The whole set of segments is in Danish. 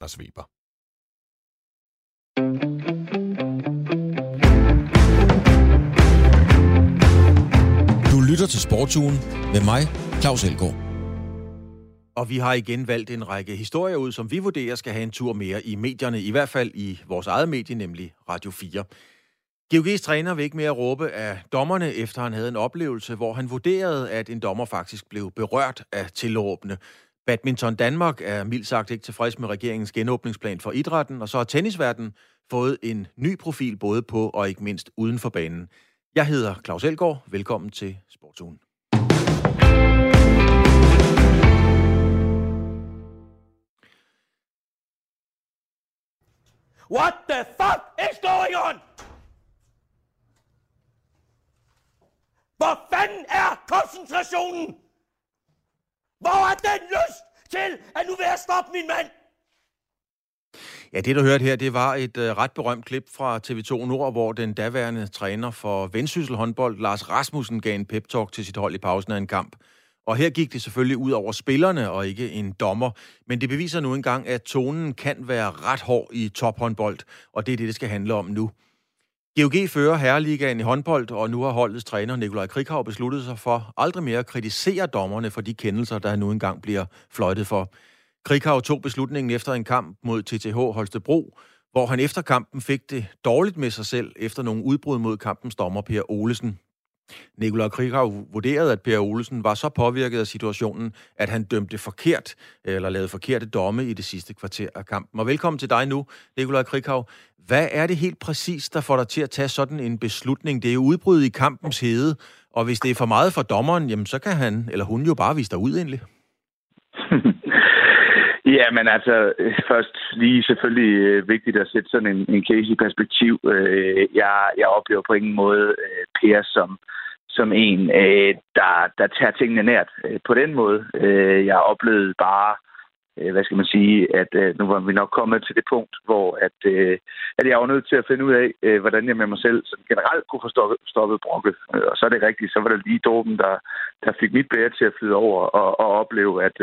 Anders Weber. Du lytter til Sportsugen med mig, Claus Elgaard. Og vi har igen valgt en række historier ud, som vi vurderer skal have en tur mere i medierne, i hvert fald i vores eget medie, nemlig Radio 4. GOG's træner vil ikke mere råbe af dommerne, efter han havde en oplevelse, hvor han vurderede, at en dommer faktisk blev berørt af tilråbene. Badminton Danmark er mildt sagt ikke tilfreds med regeringens genåbningsplan for idrætten, og så har tennisverdenen fået en ny profil både på og ikke mindst uden for banen. Jeg hedder Claus Elgaard. Velkommen til Sportsugen. What the fuck is going on? Hvor fanden er koncentrationen? Hvor er den lyst til, at nu vil jeg stoppe min mand? Ja, det du hørte her, det var et øh, ret berømt klip fra TV2 Nord, hvor den daværende træner for Vendsyssel håndbold, Lars Rasmussen, gav en pep-talk til sit hold i pausen af en kamp. Og her gik det selvfølgelig ud over spillerne og ikke en dommer. Men det beviser nu engang, at tonen kan være ret hård i tophåndbold, og det er det, det skal handle om nu. GOG fører Herreligaen i håndbold, og nu har holdets træner Nikolaj Krikhav besluttet sig for aldrig mere at kritisere dommerne for de kendelser, der nu engang bliver fløjtet for. Krikhav tog beslutningen efter en kamp mod TTH Holstebro, hvor han efter kampen fik det dårligt med sig selv efter nogle udbrud mod kampens dommer Per Olesen. Nikolaj Krikhav vurderede, at Per Olsen var så påvirket af situationen, at han dømte forkert, eller lavede forkerte domme i det sidste kvarter af kampen. Og velkommen til dig nu, Nikolaj Krikhav. Hvad er det helt præcis, der får dig til at tage sådan en beslutning? Det er jo udbrud i kampens hede, og hvis det er for meget for dommeren, jamen så kan han eller hun jo bare vise dig ud egentlig. Ja, men altså, øh, først lige selvfølgelig øh, vigtigt at sætte sådan en, en case i perspektiv. Øh, jeg, jeg oplever på ingen måde øh, Per som, som en, øh, der, der tager tingene nært øh, på den måde. Jeg oplevede bare, hvad skal man sige, at nu var vi nok kommet til det punkt, hvor at, at jeg var nødt til at finde ud af, hvordan jeg med mig selv sådan generelt kunne få stoppet, stoppet brokket. Og så er det rigtigt, så var det lige dåben, der, der fik mit bære til at flyde over og, og opleve, at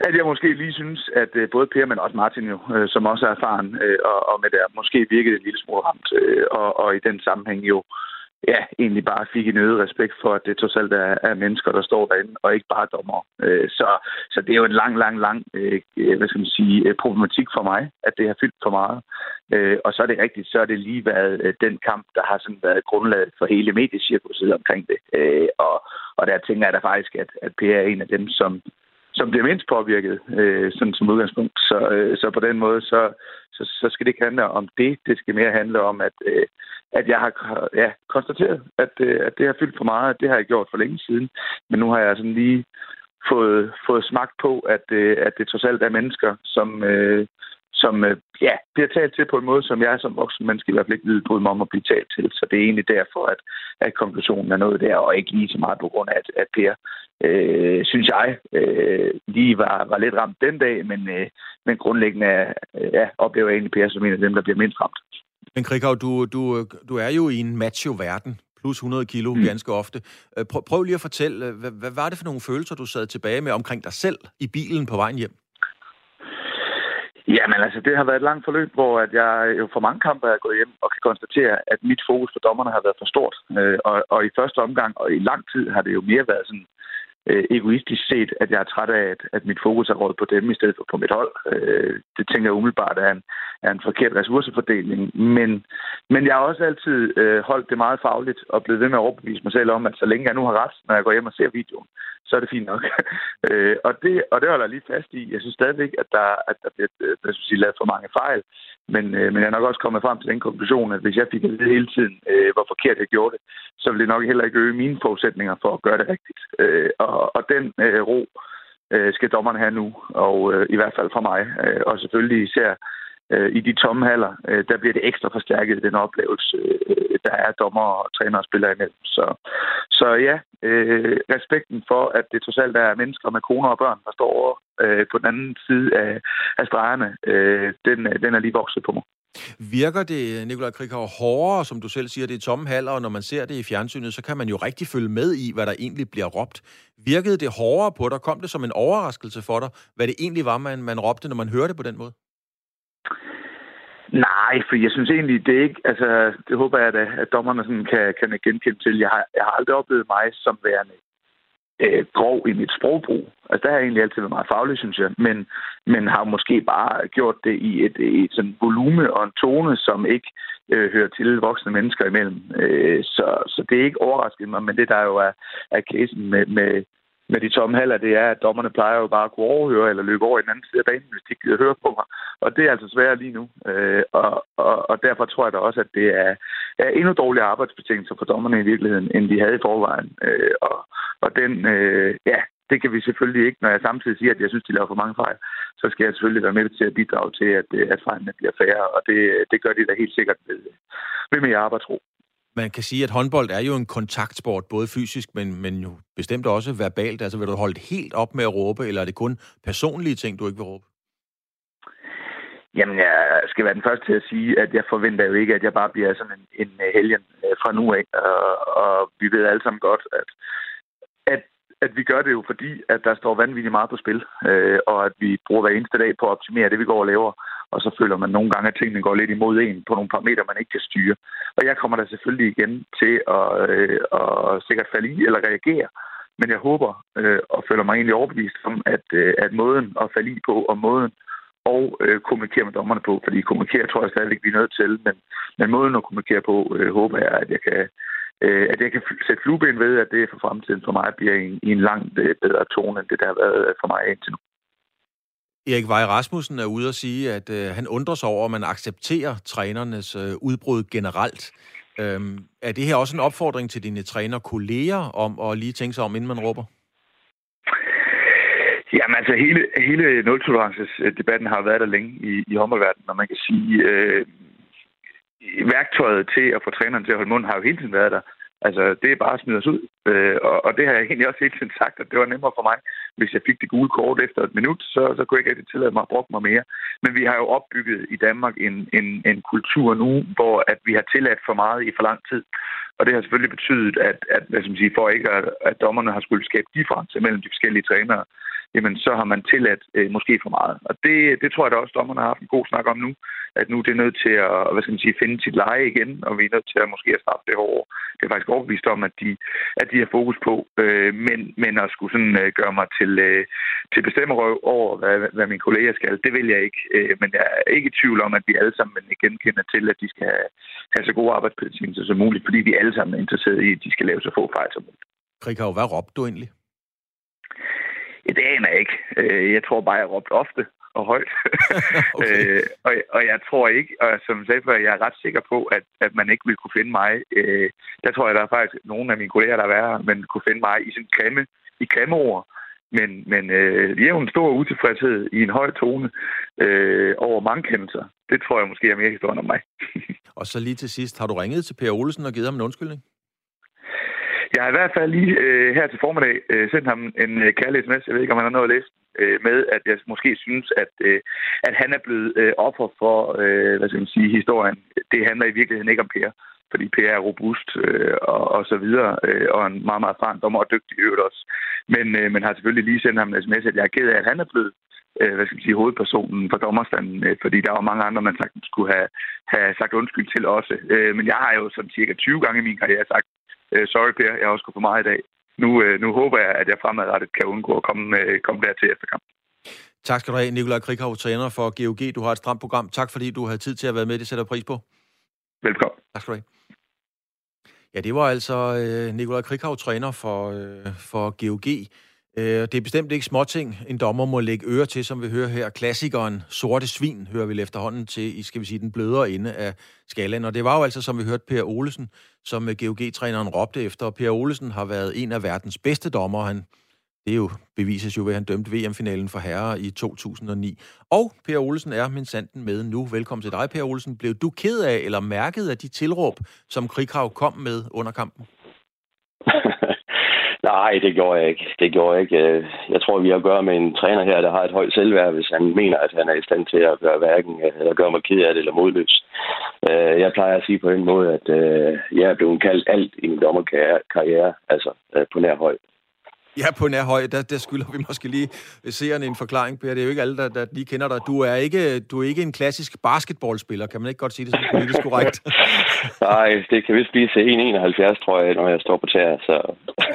at jeg måske lige synes, at øh, både Per, men også Martin jo, øh, som også er erfaren, øh, og, og med der måske virkede en lille smule ramt, og, og i den sammenhæng jo ja, egentlig bare fik en øget respekt for, at det trods alt er, er mennesker, der står derinde, og ikke bare dommer. Så, så det er jo en lang, lang, lang hvad skal man sige, problematik for mig, at det har fyldt for meget. Og så er det rigtigt, så er det lige været den kamp, der har sådan været grundlaget for hele mediecirkuset omkring det. Og, og der tænker jeg da faktisk, at, at Per er en af dem, som som bliver mindst påvirket, øh, sådan som udgangspunkt. Så, øh, så på den måde, så, så, så skal det ikke handle om det. Det skal mere handle om, at, øh, at jeg har ja, konstateret, at, øh, at det har fyldt for meget. Det har jeg gjort for længe siden. Men nu har jeg sådan lige fået, fået smagt på, at, øh, at det trods alt er mennesker, som, øh, som øh, ja, bliver talt til på en måde, som jeg som voksen menneske i hvert fald ikke ved mig om at blive talt til. Så det er egentlig derfor, at, at konklusionen er noget der, og ikke lige så meget på grund af, at, at Per, øh, synes jeg, øh, lige var, var lidt ramt den dag, men, øh, men grundlæggende øh, ja, oplever jeg egentlig Per som en af dem, der bliver mindst ramt. Men Krikau, du, du, du er jo i en macho-verden plus 100 kilo mm. ganske ofte. Øh, prøv, prøv lige at fortælle, hvad, hvad var det for nogle følelser, du sad tilbage med omkring dig selv i bilen på vejen hjem? Jamen altså, det har været et langt forløb, hvor at jeg jo for mange kampe er gået hjem og kan konstatere, at mit fokus på dommerne har været for stort. Øh, og, og i første omgang og i lang tid har det jo mere været sådan øh, egoistisk set, at jeg er træt af, at, at mit fokus er råd på dem i stedet for på mit hold. Øh, det tænker jeg umiddelbart er en, er en forkert ressourcefordeling. Men, men jeg har også altid øh, holdt det meget fagligt og blevet ved med at overbevise mig selv om, at så længe jeg nu har ret, når jeg går hjem og ser videoen, så er det fint nok. øh, og, det, og det holder jeg lige fast i. Jeg synes stadigvæk, at der, at der bliver øh, at der, sige, lavet for mange fejl. Men, øh, men jeg er nok også kommet frem til den konklusion, at hvis jeg fik at vide hele tiden, øh, hvor forkert jeg gjorde det, så ville det nok heller ikke øge mine forudsætninger for at gøre det rigtigt. Øh, og, og den øh, ro øh, skal dommeren have nu, og øh, i hvert fald fra mig. Øh, og selvfølgelig især øh, i de tomme haller, øh, der bliver det ekstra forstærket, den oplevelse, øh, der er dommer og træner og spillere imellem. Så, så ja, øh, respekten for, at det trods alt er mennesker med koner og børn, der står over øh, på den anden side af, af stregerne, øh, den, øh, den er lige vokset på mig. Virker det, Nikolaj Krikau, hårdere, som du selv siger, det er tomme haller, og når man ser det i fjernsynet, så kan man jo rigtig følge med i, hvad der egentlig bliver råbt. Virkede det hårdere på dig? Kom det som en overraskelse for dig, hvad det egentlig var, man, man råbte, når man hørte det på den måde? Nej, for jeg synes egentlig, det er ikke... Altså, det håber jeg, at, at dommerne sådan kan, kan genkende til. Jeg har, jeg har aldrig oplevet mig som værende øh, grov i mit sprogbrug. Altså, der har jeg egentlig altid været meget faglig, synes jeg. Men, men har måske bare gjort det i et, et sådan volume og en tone, som ikke øh, hører til voksne mennesker imellem. Øh, så, så det er ikke overrasket mig, men det der jo er, er casen med, med, med de tomme haller, det er, at dommerne plejer jo bare at kunne overhøre eller løbe over i den anden side af banen, hvis de ikke gider høre på mig. Og det er altså svært lige nu. Øh, og, og, og derfor tror jeg da også, at det er, er endnu dårligere arbejdsbetingelser for dommerne i virkeligheden, end de havde i forvejen. Øh, og, og den, øh, ja, det kan vi selvfølgelig ikke. Når jeg samtidig siger, at jeg synes, de laver for mange fejl, så skal jeg selvfølgelig være med til at bidrage til, at, at fejlene bliver færre. Og det, det gør de da helt sikkert ved, ved mere arbejdsro man kan sige, at håndbold er jo en kontaktsport, både fysisk, men, men jo bestemt også verbalt. Altså vil du holde helt op med at råbe, eller er det kun personlige ting, du ikke vil råbe? Jamen, jeg skal være den første til at sige, at jeg forventer jo ikke, at jeg bare bliver sådan en, en helgen øh, fra nu af. Og, og vi ved alle sammen godt, at, at, at vi gør det jo fordi, at der står vanvittigt meget på spil, øh, og at vi bruger hver eneste dag på at optimere det, vi går og laver og så føler man nogle gange, at tingene går lidt imod en på nogle parametre, man ikke kan styre. Og jeg kommer da selvfølgelig igen til at, øh, at sikkert falde i eller reagere, men jeg håber øh, og føler mig egentlig overbevist om, at, øh, at måden at falde i på, og måden og øh, kommunikere med dommerne på, fordi kommunikere tror jeg stadigvæk, vi er nødt til, men, men måden at kommunikere på, øh, håber jeg, at jeg kan øh, at jeg kan sætte flueben ved, at det for fremtiden for mig bliver i en, i en langt øh, bedre tone, end det der har været for mig indtil nu. Erik Vej Rasmussen er ude at sige, at øh, han undrer sig over, at man accepterer trænernes øh, udbrud generelt. Øhm, er det her også en opfordring til dine trænerkolleger om at lige tænke sig om, inden man råber? Jamen altså, hele, hele nul-tolerances-debatten har været der længe i, i håndboldverdenen, og man kan sige, øh, værktøjet til at få træneren til at holde mund har jo hele tiden været der. Altså, det er bare at smide os ud. Øh, og, og det har jeg egentlig også hele tiden sagt, at det var nemmere for mig, hvis jeg fik det gule kort efter et minut, så, så kunne jeg ikke rigtig tillade mig at bruge mig mere. Men vi har jo opbygget i Danmark en, en, en kultur nu, hvor at vi har tilladt for meget i for lang tid. Og det har selvfølgelig betydet, at, at hvad skal man sige, for ikke at, at dommerne har skulle skabe difference mellem de forskellige trænere, jamen så har man tilladt øh, måske for meget. Og det, det tror jeg da også, dommerne har haft en god snak om nu, at nu det er nødt til at hvad skal man sige, finde sit leje igen, og vi er nødt til at måske at straffe det over. Det er faktisk overbevist om, at de, at de har fokus på, øh, men, men at skulle sådan øh, gøre mig til, øh, til bestemmerøv over, hvad, hvad mine kolleger skal, det vil jeg ikke. Øh, men jeg er ikke i tvivl om, at vi alle sammen genkender til, at de skal have, have så gode arbejdsbetingelser som muligt, fordi vi alle sammen er interesserede i, at de skal lave så få fejl som muligt. Krikau, hvad råbte du egentlig? Det aner jeg ikke. Øh, jeg tror bare, jeg råbte ofte og højt. okay. øh, og, og jeg tror ikke, og som jeg sagde før, jeg er ret sikker på, at, at man ikke vil kunne finde mig. Øh, der tror jeg, der er faktisk nogle af mine kolleger, der er værre, men kunne finde mig i sådan grimme, i grimme ord. Men, men øh, en stor utilfredshed i en høj tone øh, over mange kendelser. Det tror jeg måske er mere historien om mig. og så lige til sidst, har du ringet til Per Olsen og givet ham en undskyldning? Jeg har i hvert fald lige øh, her til formiddag øh, sendt ham en øh, kærlig sms. Jeg ved ikke, om han har noget at læse øh, med, at jeg måske synes, at, øh, at han er blevet øh, offer for øh, hvad skal man sige, historien. Det handler i virkeligheden ikke om Per, fordi Per er robust øh, og, og så videre, øh, og en meget, meget erfaren dommer og dygtig øvrigt også. Men, øh, men har selvfølgelig lige sendt ham en sms, at jeg er ked af, at han er blevet øh, hvad skal man sige, hovedpersonen for dommerstanden, øh, fordi der var mange andre, man sagtens skulle have, have sagt undskyld til også. Øh, men jeg har jo som cirka 20 gange i min karriere sagt, øh, sorry Per, jeg har også gået for meget i dag. Nu, øh, nu håber jeg, at jeg fremadrettet kan undgå at komme, øh, komme der til efterkamp. Tak skal du have, Nikolaj Krikhav, træner for GOG. Du har et stramt program. Tak fordi du havde tid til at være med. Det sætter pris på. Velkommen. Tak skal du have. Ja, det var altså øh, Nikolaj Krikhav, træner for, øh, for GOG. Øh, det er bestemt ikke småting, en dommer må lægge øre til, som vi hører her. Klassikeren Sorte Svin hører vi efterhånden til i, skal vi sige, den blødere ende af skalaen. Og det var jo altså, som vi hørte Per Olesen, som øh, GOG-træneren råbte efter. Per Olesen har været en af verdens bedste dommer. Han, det er jo bevises jo ved, at han dømte VM-finalen for herrer i 2009. Og Per Olsen er min sanden med nu. Velkommen til dig, Per Olsen. Blev du ked af eller mærket af de tilråb, som Krikrav kom med under kampen? Nej, det gjorde jeg ikke. Det gjorde jeg ikke. Jeg tror, vi har at gøre med en træner her, der har et højt selvværd, hvis han mener, at han er i stand til at gøre hverken, øh, eller gøre mig ked af det eller modløs. Øh, jeg plejer at sige på den måde, at øh, jeg er blevet kaldt alt i min dommerkarriere, altså på nær højt. Ja, på nær høj, der, der skylder vi måske lige seerne en forklaring, Per. Det er jo ikke alle, der, der lige kender dig. Du er, ikke, du er ikke en klassisk basketballspiller, kan man ikke godt sige det som politisk korrekt? Nej, det kan vist blive til 1,71, tror jeg, når jeg står på tæer. Så.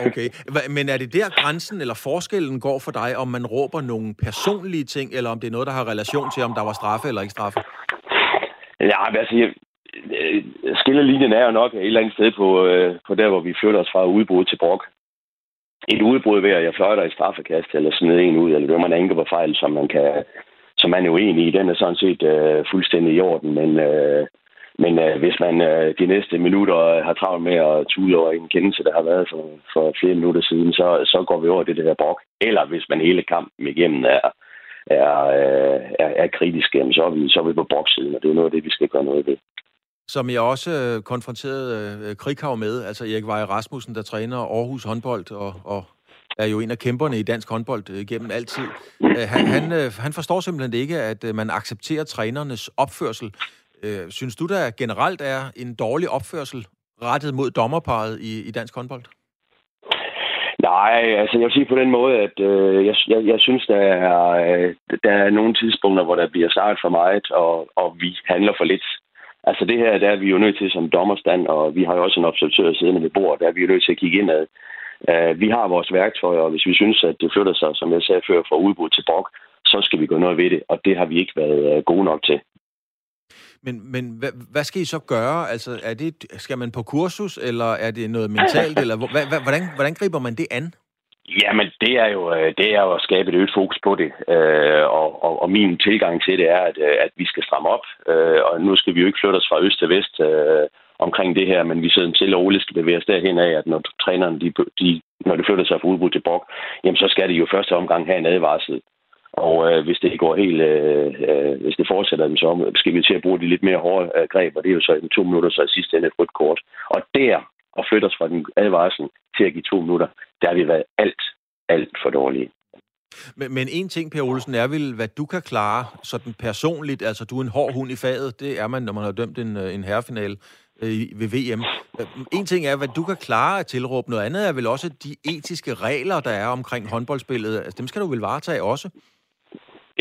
okay, men er det der grænsen eller forskellen går for dig, om man råber nogle personlige ting, eller om det er noget, der har relation til, om der var straffe eller ikke straffe? Ja, men altså, øh, skillelinjen er jo nok et eller andet sted på, øh, på der, hvor vi flytter os fra udbrud til brok et udbrud ved, at jeg fløjter i straffekast, eller smider en ud, eller dømmer en anke på fejl, som man kan som man er uenig i, den er sådan set øh, fuldstændig i orden, men, øh, men øh, hvis man øh, de næste minutter har travlt med at tude over en kendelse, der har været for, for flere minutter siden, så, så går vi over det der brok. Eller hvis man hele kampen igennem er, er, øh, er, er kritisk, så er, vi, så er vi på broksiden, og det er noget af det, vi skal gøre noget ved som jeg også øh, konfronterede øh, Krighav med, altså Erik Vej Rasmussen, der træner Aarhus håndbold og, og er jo en af kæmperne i dansk håndbold øh, gennem altid. Øh, han, han, øh, han forstår simpelthen ikke, at øh, man accepterer trænernes opførsel. Øh, synes du, der generelt er en dårlig opførsel rettet mod dommerparet i, i dansk håndbold? Nej, altså jeg vil sige på den måde, at øh, jeg, jeg, jeg synes, der er, øh, der er nogle tidspunkter, hvor der bliver sagt for meget, og, og vi handler for lidt. Altså det her, der er vi jo nødt til som dommerstand, og vi har jo også en observatør siddende ved bordet, der er vi jo nødt til at kigge indad. Uh, vi har vores værktøjer, og hvis vi synes, at det flytter sig, som jeg sagde før, fra udbud til brok, så skal vi gå noget ved det, og det har vi ikke været øh, gode nok til. Men, men hvad, hvad skal I så gøre? Altså, er det, skal man på kursus, eller er det noget mentalt, eller hvordan, hvordan griber man det an? Jamen, det er jo øh, det er jo at skabe et øget fokus på det. Øh, og, og, og min tilgang til det er, at, øh, at vi skal stramme op. Øh, og nu skal vi jo ikke flytte os fra øst til vest omkring det her, men vi sidder til og roligt skal bevæge os derhen af, at når trænerne, de, de, når det flytter sig fra udbud til brok, jamen så skal det jo første omgang have en advarsel. Og øh, hvis det går helt, øh, hvis det fortsætter, så skal vi til at bruge de lidt mere hårde øh, greb, og det er jo så i to minutter, så i sidste ende et rødt kort. Og der og flytte os fra den advarsel til at give to minutter, der har vi været alt, alt for dårlige. Men, men en ting, Per Olsen, er vel, hvad du kan klare sådan personligt. Altså, du er en hård hund i faget. Det er man, når man har dømt en, øh, en herrefinal øh, ved VM. Øh, en ting er, hvad du kan klare at tilråbe. Noget andet er vel også de etiske regler, der er omkring håndboldspillet. Altså, dem skal du vel varetage også?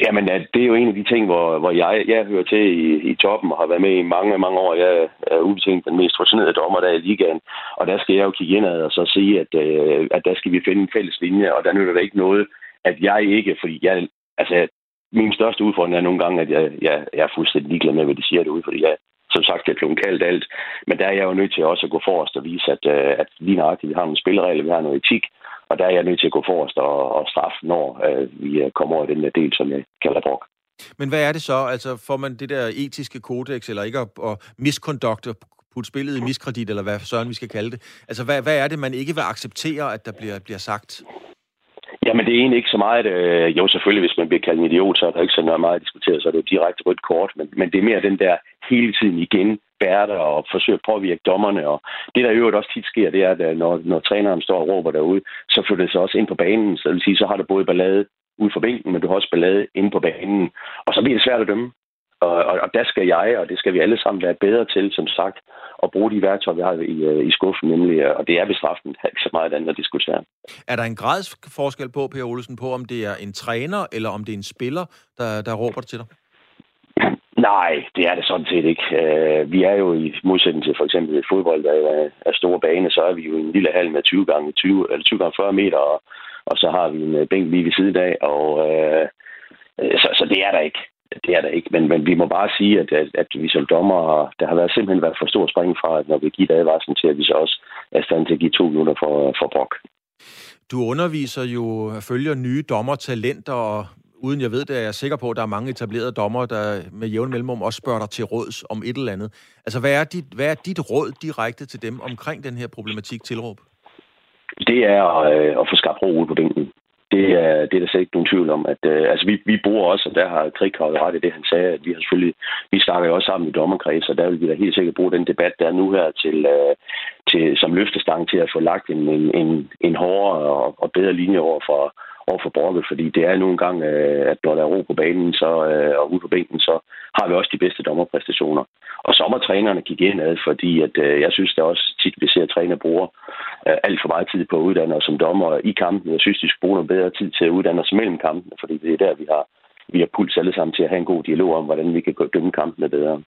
Jamen, det er jo en af de ting, hvor, hvor jeg, jeg hører til i, i toppen og har været med i mange, mange år. Jeg er ubetinget den mest fascinerede dommer der i ligaen. Og der skal jeg jo kigge indad og så sige, at, øh, at der skal vi finde en fælles linje, og der nytter det ikke noget, at jeg ikke, fordi jeg, altså, min største udfordring er nogle gange, at jeg, jeg, jeg er fuldstændig ligeglad med, hvad de siger derude, fordi jeg, som sagt, jeg er kaldt alt. Men der er jeg jo nødt til også at gå forrest og vise, at, øh, at lige nøjagtigt, vi har nogle spilleregler, vi har noget etik, og der er jeg nødt til at gå forrest og, og straffe, når øh, vi øh, kommer over den der del, som jeg kalder brok. Men hvad er det så? Altså får man det der etiske kodex, eller ikke at, at misconduct, putte spillet i miskredit, eller hvad søren vi skal kalde det? Altså hvad, hvad er det, man ikke vil acceptere, at der bliver, bliver sagt? Jamen, det er egentlig ikke så meget... Øh, jo, selvfølgelig, hvis man bliver kaldt en idiot, så er der ikke så meget at diskutere, så er det jo direkte rødt kort. Men, men det er mere den der hele tiden igen bære og forsøge at påvirke dommerne. Og det, der i øvrigt også tit sker, det er, at øh, når, når træneren står og råber derude, så flytter det sig også ind på banen. Så det vil sige, så har du både ballade ude for bænken, men du har også ballade inde på banen. Og så bliver det svært at dømme. Og, og, der skal jeg, og det skal vi alle sammen være bedre til, som sagt, at bruge de værktøjer, vi har i, øh, i skuffen, nemlig, øh, og det er bestraffen, ikke så meget andet at diskutere. Er der en gradsforskel på, Per Olsen, på om det er en træner, eller om det er en spiller, der, der råber det til dig? Nej, det er det sådan set ikke. Uh, vi er jo i modsætning til for eksempel fodbold, der er, er store bane, så er vi jo en lille hal med 20 gange 20, eller 20 gange 40 meter, og, og så har vi en bænk lige ved siden af, og uh, så, så det er der ikke det er der ikke. Men, men vi må bare sige, at, at, at vi som dommer, der har været simpelthen været for stor spring fra, at når vi giver advarslen til, at vi så også er stand til at give to minutter for, for brok. Du underviser jo, følger nye dommertalenter, og uden jeg ved det, er jeg sikker på, at der er mange etablerede dommer, der med jævn mellemrum også spørger dig til råds om et eller andet. Altså, hvad er dit, hvad er dit råd direkte til dem omkring den her problematik tilråb? Det er øh, at få skabt ro ud på bænken det er, det er der slet ikke nogen tvivl om. At, øh, altså, vi, vi bruger også, og der har Krighav ret i det, han sagde, at vi har selvfølgelig, vi snakker jo også sammen i dommerkreds, og der vil vi da helt sikkert bruge den debat, der er nu her til, øh, til, som løftestang til at få lagt en, en, en, en hårdere og, og bedre linje over for, over for Brokke, fordi det er nogle gange, øh, at når der er ro på banen så, øh, og ude på bænken, så har vi også de bedste dommerpræstationer. Og sommertrænerne gik ind ad, fordi at, øh, jeg synes, der også tit, vi ser, at træner bruger øh, alt for meget tid på at uddanne os som dommer i kampen. Jeg synes, de skulle bruge noget bedre tid til at uddanne os mellem kampene, fordi det er der, vi har, vi har puls alle sammen til at have en god dialog om, hvordan vi kan dømme kampene bedre.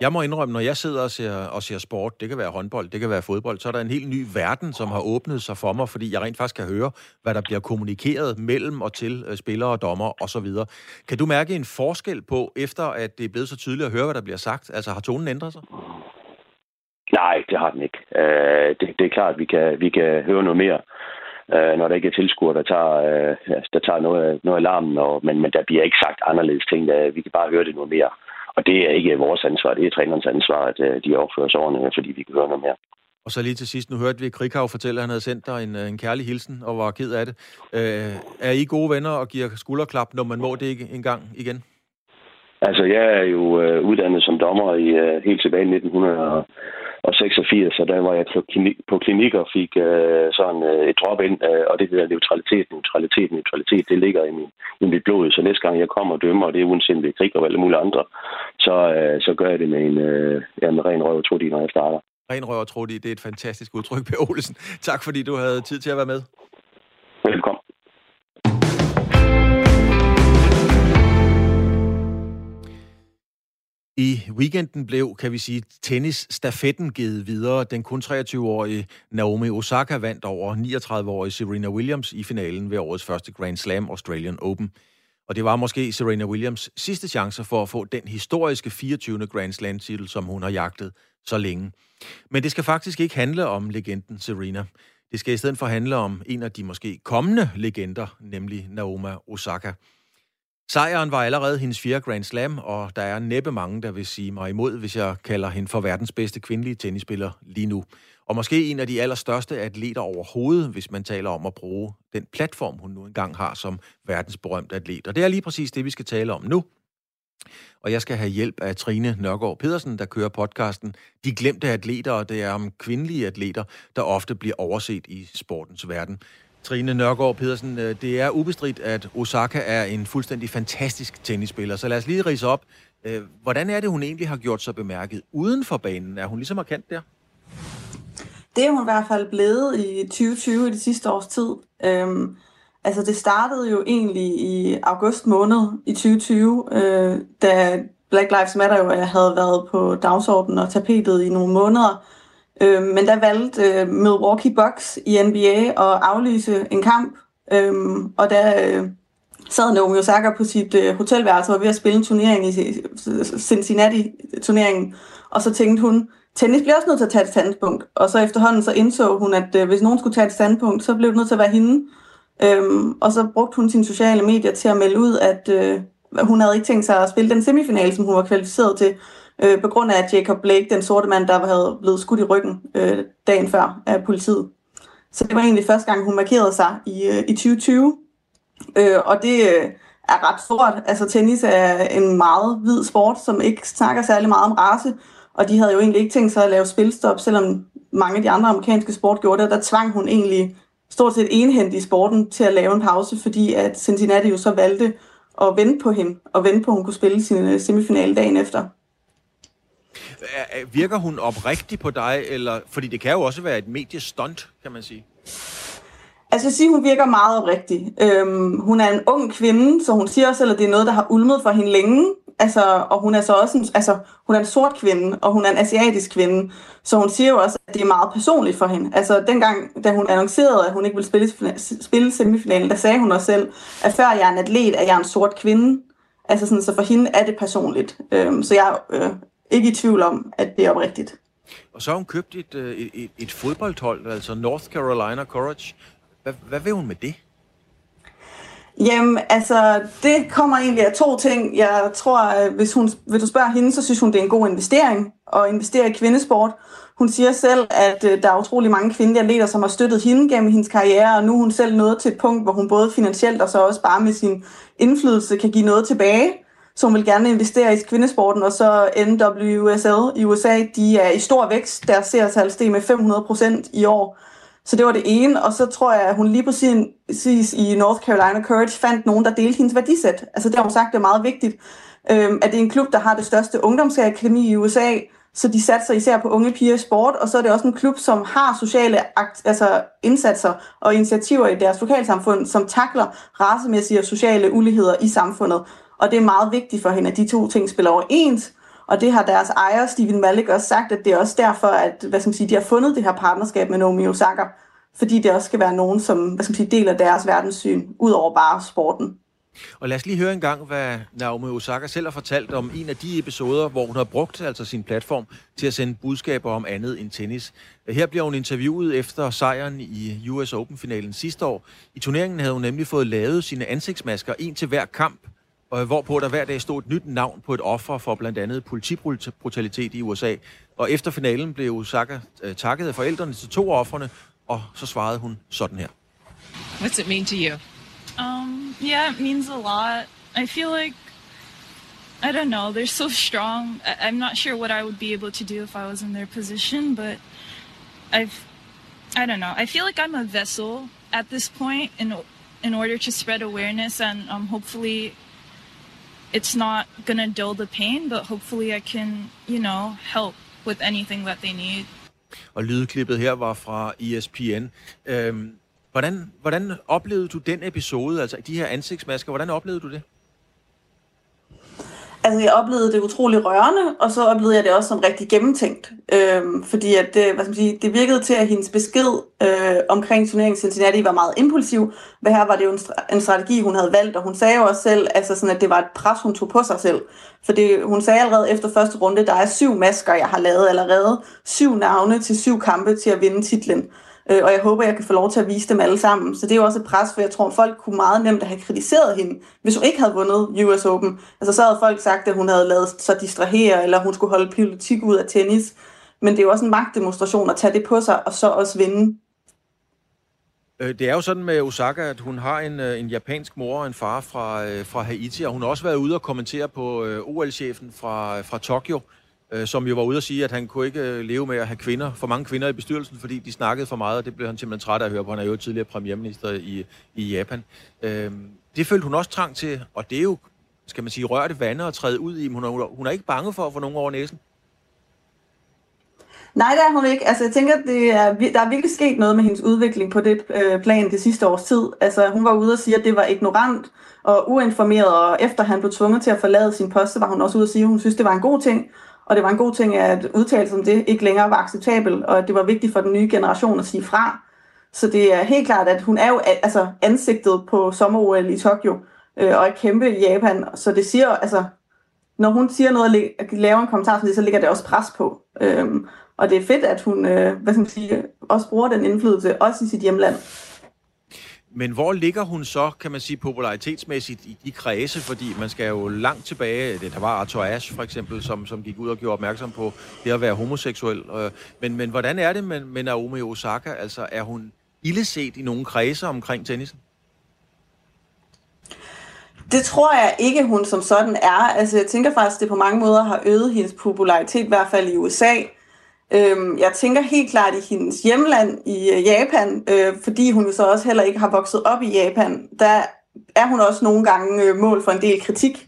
Jeg må indrømme, når jeg sidder og ser, og ser sport, det kan være håndbold, det kan være fodbold, så er der en helt ny verden, som har åbnet sig for mig, fordi jeg rent faktisk kan høre, hvad der bliver kommunikeret mellem og til øh, spillere og dommer osv. Kan du mærke en forskel på, efter at det er blevet så tydeligt at høre, hvad der bliver sagt? Altså har tonen ændret sig? Nej, det har den ikke. Øh, det, det er klart, at vi kan, vi kan høre noget mere, øh, når der ikke er tilskuere, der tager, øh, der tager noget, noget alarmen, og, men, men der bliver ikke sagt anderledes ting. Der, vi kan bare høre det noget mere. Og det er ikke vores ansvar, det er trænerens ansvar, at øh, de opfører sig ordentligt, fordi vi kan høre noget mere. Og så lige til sidst, nu hørte vi Krikhav fortælle, at han havde sendt dig en, øh, en kærlig hilsen og var ked af det. Øh, er I gode venner og giver skulderklap, når man må det ikke engang igen? Altså, jeg er jo øh, uddannet som dommer i øh, helt tilbage i 1900 og 86, og der var jeg på klinik, på klinik og fik øh, sådan øh, et drop ind, øh, og det hedder neutralitet, neutralitet, neutralitet, det ligger i, min, i mit blod, så næste gang jeg kommer og dømmer, og det er uanset om det er krig og alle mulige andre, så, øh, så gør jeg det med en, øh, ja, med ren røv og trudi, når jeg starter. Ren røv og trudi, det er et fantastisk udtryk, Per Olsen. Tak fordi du havde tid til at være med. Velkommen. I weekenden blev, kan vi sige, tennisstafetten givet videre. Den kun 23-årige Naomi Osaka vandt over 39-årige Serena Williams i finalen ved årets første Grand Slam Australian Open. Og det var måske Serena Williams sidste chance for at få den historiske 24. Grand Slam-titel, som hun har jagtet så længe. Men det skal faktisk ikke handle om legenden Serena. Det skal i stedet for handle om en af de måske kommende legender, nemlig Naomi Osaka. Sejren var allerede hendes fjerde Grand Slam, og der er næppe mange, der vil sige mig imod, hvis jeg kalder hende for verdens bedste kvindelige tennisspiller lige nu. Og måske en af de allerstørste atleter overhovedet, hvis man taler om at bruge den platform, hun nu engang har som verdensberømt atlet. Og det er lige præcis det, vi skal tale om nu. Og jeg skal have hjælp af Trine Nørgaard Pedersen, der kører podcasten De Glemte Atleter, og det er om kvindelige atleter, der ofte bliver overset i sportens verden. Trine Nørgaard Pedersen, øh, det er ubestridt, at Osaka er en fuldstændig fantastisk tennisspiller. Så lad os lige rise op. Øh, hvordan er det, hun egentlig har gjort sig bemærket uden for banen? Er hun ligesom markant der? Det er hun i hvert fald blevet i 2020, i det sidste års tid. Øhm, altså det startede jo egentlig i august måned i 2020, øh, da Black Lives Matter jo øh, havde været på dagsordenen og tapetet i nogle måneder. Øh, men der valgte øh, Milwaukee Bucks i NBA at aflyse en kamp, øh, og der øh, sad Naomi Osaka på sit øh, hotelværelse og var ved at spille en turnering i Cincinnati-turneringen, og så tænkte hun, tennis bliver også nødt til at tage et standpunkt, og så efterhånden så indså hun, at øh, hvis nogen skulle tage et standpunkt, så blev det nødt til at være hende. Øhm, og så brugte hun sine sociale medier til at melde ud, at øh, hun havde ikke tænkt sig at spille den semifinal, som hun var kvalificeret til, øh, på grund af at Jacob Blake, den sorte mand, der havde blevet skudt i ryggen øh, dagen før af politiet. Så det var egentlig første gang, hun markerede sig i, øh, i 2020. Øh, og det øh, er ret stort. Altså tennis er en meget hvid sport, som ikke snakker særlig meget om race. Og de havde jo egentlig ikke tænkt sig at lave spilstop, selvom mange af de andre amerikanske sport gjorde det. Der tvang hun egentlig stort set enhændigt i sporten til at lave en pause, fordi at Cincinnati jo så valgte at vente på hende, og vente på, at hun kunne spille sin øh, semifinale dagen efter. Virker hun oprigtig på dig, eller fordi det kan jo også være et mediestunt, kan man sige? Altså jeg siger, hun virker meget oprigtig. Øhm, hun er en ung kvinde, så hun siger også, at det er noget, der har ulmet for hende længe. Altså, og hun er så også en, altså, hun er en sort kvinde, og hun er en asiatisk kvinde. Så hun siger jo også, at det er meget personligt for hende. Altså dengang, da hun annoncerede, at hun ikke ville spille, spille semifinalen, der sagde hun også selv, at før jeg er en atlet, er jeg en sort kvinde. Altså sådan, så for hende er det personligt. Øhm, så jeg øh, ikke i tvivl om, at det er oprigtigt. Og så har hun købt et, øh, et, et, fodboldhold, altså North Carolina Courage. Hvad, hvad vil hun med det? Jamen, altså, det kommer egentlig af to ting. Jeg tror, hvis, hun, hvis du spørger hende, så synes hun, det er en god investering at investere i kvindesport. Hun siger selv, at øh, der er utrolig mange kvindelige atleter, som har støttet hende gennem hendes karriere, og nu er hun selv nået til et punkt, hvor hun både finansielt og så også bare med sin indflydelse kan give noget tilbage. Så hun vil gerne investere i kvindesporten, og så NWSL i USA, de er i stor vækst. Deres seertal steg med 500 procent i år. Så det var det ene, og så tror jeg, at hun lige præcis i North Carolina Courage fandt nogen, der delte hendes værdisæt. Altså det har hun sagt, det er meget vigtigt, øhm, at det er en klub, der har det største ungdomsakademi i USA, så de satser især på unge piger i sport, og så er det også en klub, som har sociale altså indsatser og initiativer i deres lokalsamfund, som takler racemæssige og sociale uligheder i samfundet. Og det er meget vigtigt for hende, at de to ting spiller overens, og det har deres ejer, Steven Malik, også sagt, at det er også derfor, at hvad skal man sige, de har fundet det her partnerskab med Naomi Osaka, fordi det også skal være nogen, som hvad skal man sige, deler deres verdenssyn, ud over bare sporten. Og lad os lige høre en gang, hvad Naomi Osaka selv har fortalt om en af de episoder, hvor hun har brugt altså sin platform til at sende budskaber om andet end tennis. Her bliver hun interviewet efter sejren i US Open-finalen sidste år. I turneringen havde hun nemlig fået lavet sine ansigtsmasker, en til hver kamp, og hvorpå der hver dag stod et nyt navn på et offer for blandt andet politibrutalitet i USA. Og efter finalen blev Osaka øh, takket af forældrene til to offerne, og så svarede hun sådan her. What's it mean to you? Um, yeah, it means a lot. I feel like I don't know, they're so strong. I- I'm not sure what I would be able to do if I was in their position, but I've I don't know. I feel like I'm a vessel at this point in in order to spread awareness and um, hopefully it's not gonna dull the pain, but hopefully I can, you know, help with anything that they need. Og lydklippet her var fra ESPN. Øhm, hvordan, hvordan oplevede du den episode, altså de her ansigtsmasker, hvordan oplevede du det? Altså, jeg oplevede det utrolig rørende, og så oplevede jeg det også som rigtig gennemtænkt. Øhm, fordi at, det, hvad skal man sige, det virkede til, at hendes besked øh, omkring turneringen Cincinnati var meget impulsiv. Men her var det jo en, en strategi, hun havde valgt, og hun sagde jo også selv, altså sådan, at det var et pres, hun tog på sig selv. For det, hun sagde allerede efter første runde, der er syv masker, jeg har lavet allerede. Syv navne til syv kampe til at vinde titlen. Øh, og jeg håber, jeg kan få lov til at vise dem alle sammen. Så det er jo også et pres, for jeg tror, folk kunne meget nemt have kritiseret hende, hvis hun ikke havde vundet US Open. Altså så havde folk sagt, at hun havde lavet sig distrahere, eller hun skulle holde politik ud af tennis. Men det er jo også en magtdemonstration at tage det på sig, og så også vinde. Øh, det er jo sådan med Osaka, at hun har en, øh, en japansk mor og en far fra, øh, fra Haiti, og hun har også været ude og kommentere på øh, OL-chefen fra, fra Tokyo, øh, Øh, som jo var ude at sige, at han kunne ikke øh, leve med at have kvinder, for mange kvinder i bestyrelsen, fordi de snakkede for meget, og det blev han simpelthen træt af at høre på. Han er jo tidligere premierminister i, i Japan. Øh, det følte hun også trang til, og det er jo, skal man sige, rørte vande og træde ud i. Hun er, hun er ikke bange for at få nogen over næsen. Nej, det er hun ikke. Altså, jeg tænker, det er, der er virkelig sket noget med hendes udvikling på det øh, plan det sidste års tid. Altså, hun var ude og sige, at det var ignorant og uinformeret, og efter han blev tvunget til at forlade sin post, så var hun også ude og sige, at hun synes, det var en god ting, og det var en god ting, at udtalelsen om det ikke længere var acceptabel, og at det var vigtigt for den nye generation at sige fra. Så det er helt klart, at hun er jo altså, ansigtet på sommer i Tokyo, øh, og er kæmpe i Japan. Så det siger altså, når hun siger noget og laver en kommentar så ligger det også pres på. Øhm, og det er fedt, at hun øh, hvad skal man sige, også bruger den indflydelse, også i sit hjemland. Men hvor ligger hun så, kan man sige, popularitetsmæssigt i de kredse? Fordi man skal jo langt tilbage. Det, der var Arthur Ashe for eksempel, som, som gik ud og gjorde opmærksom på det at være homoseksuel. Øh, men, men hvordan er det med, med Naomi Osaka? Altså, er hun illeset i nogle kredse omkring tennisen? Det tror jeg ikke, hun som sådan er. Altså, jeg tænker faktisk, at det på mange måder har øget hendes popularitet, i hvert fald i USA. Øhm, jeg tænker helt klart i hendes hjemland i øh, Japan, øh, fordi hun jo så også heller ikke har vokset op i Japan. Der er hun også nogle gange øh, mål for en del kritik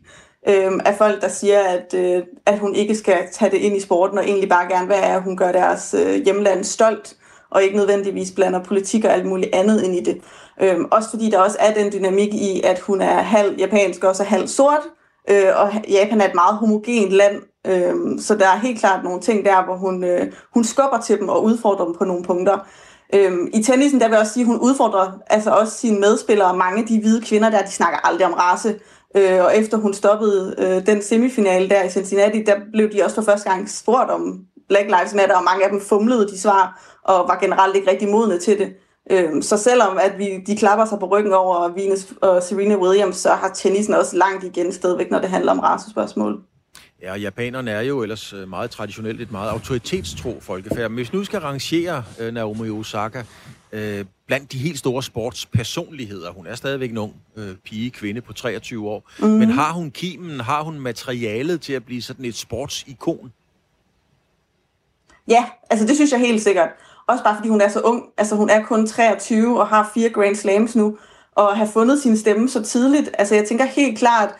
øh, af folk, der siger, at, øh, at hun ikke skal tage det ind i sporten, og egentlig bare gerne vil at hun gør deres øh, hjemland stolt, og ikke nødvendigvis blander politik og alt muligt andet ind i det. Øh, også fordi der også er den dynamik i, at hun er halv japansk og også halv sort, øh, og Japan er et meget homogent land, Øhm, så der er helt klart nogle ting der, hvor hun, øh, hun skubber til dem og udfordrer dem på nogle punkter. Øhm, I tennisen, der vil jeg også sige, at hun udfordrer altså også sine medspillere. Mange af de hvide kvinder der, de snakker aldrig om race. Øh, og efter hun stoppede øh, den semifinale der i Cincinnati, der blev de også for første gang spurgt om Black Lives Matter, og mange af dem fumlede de svar, og var generelt ikke rigtig modne til det. Øh, så selvom at vi, de klapper sig på ryggen over Venus og Serena Williams, så har tennisen også langt igen stadigvæk, når det handler om racespørgsmål. Ja, japanerne er jo ellers øh, meget traditionelt et meget autoritetstro folkefærd. Men hvis nu skal rangere uh, Naomi Osaka uh, blandt de helt store sportspersonligheder, hun er stadigvæk en ung uh, pige, kvinde på 23 år, mm. men har hun kimen, har hun materialet til at blive sådan et sportsikon? Ja, altså det synes jeg helt sikkert. Også bare fordi hun er så ung. Altså hun er kun 23 og har fire Grand Slams nu. Og have fundet sin stemme så tidligt. Altså jeg tænker helt klart,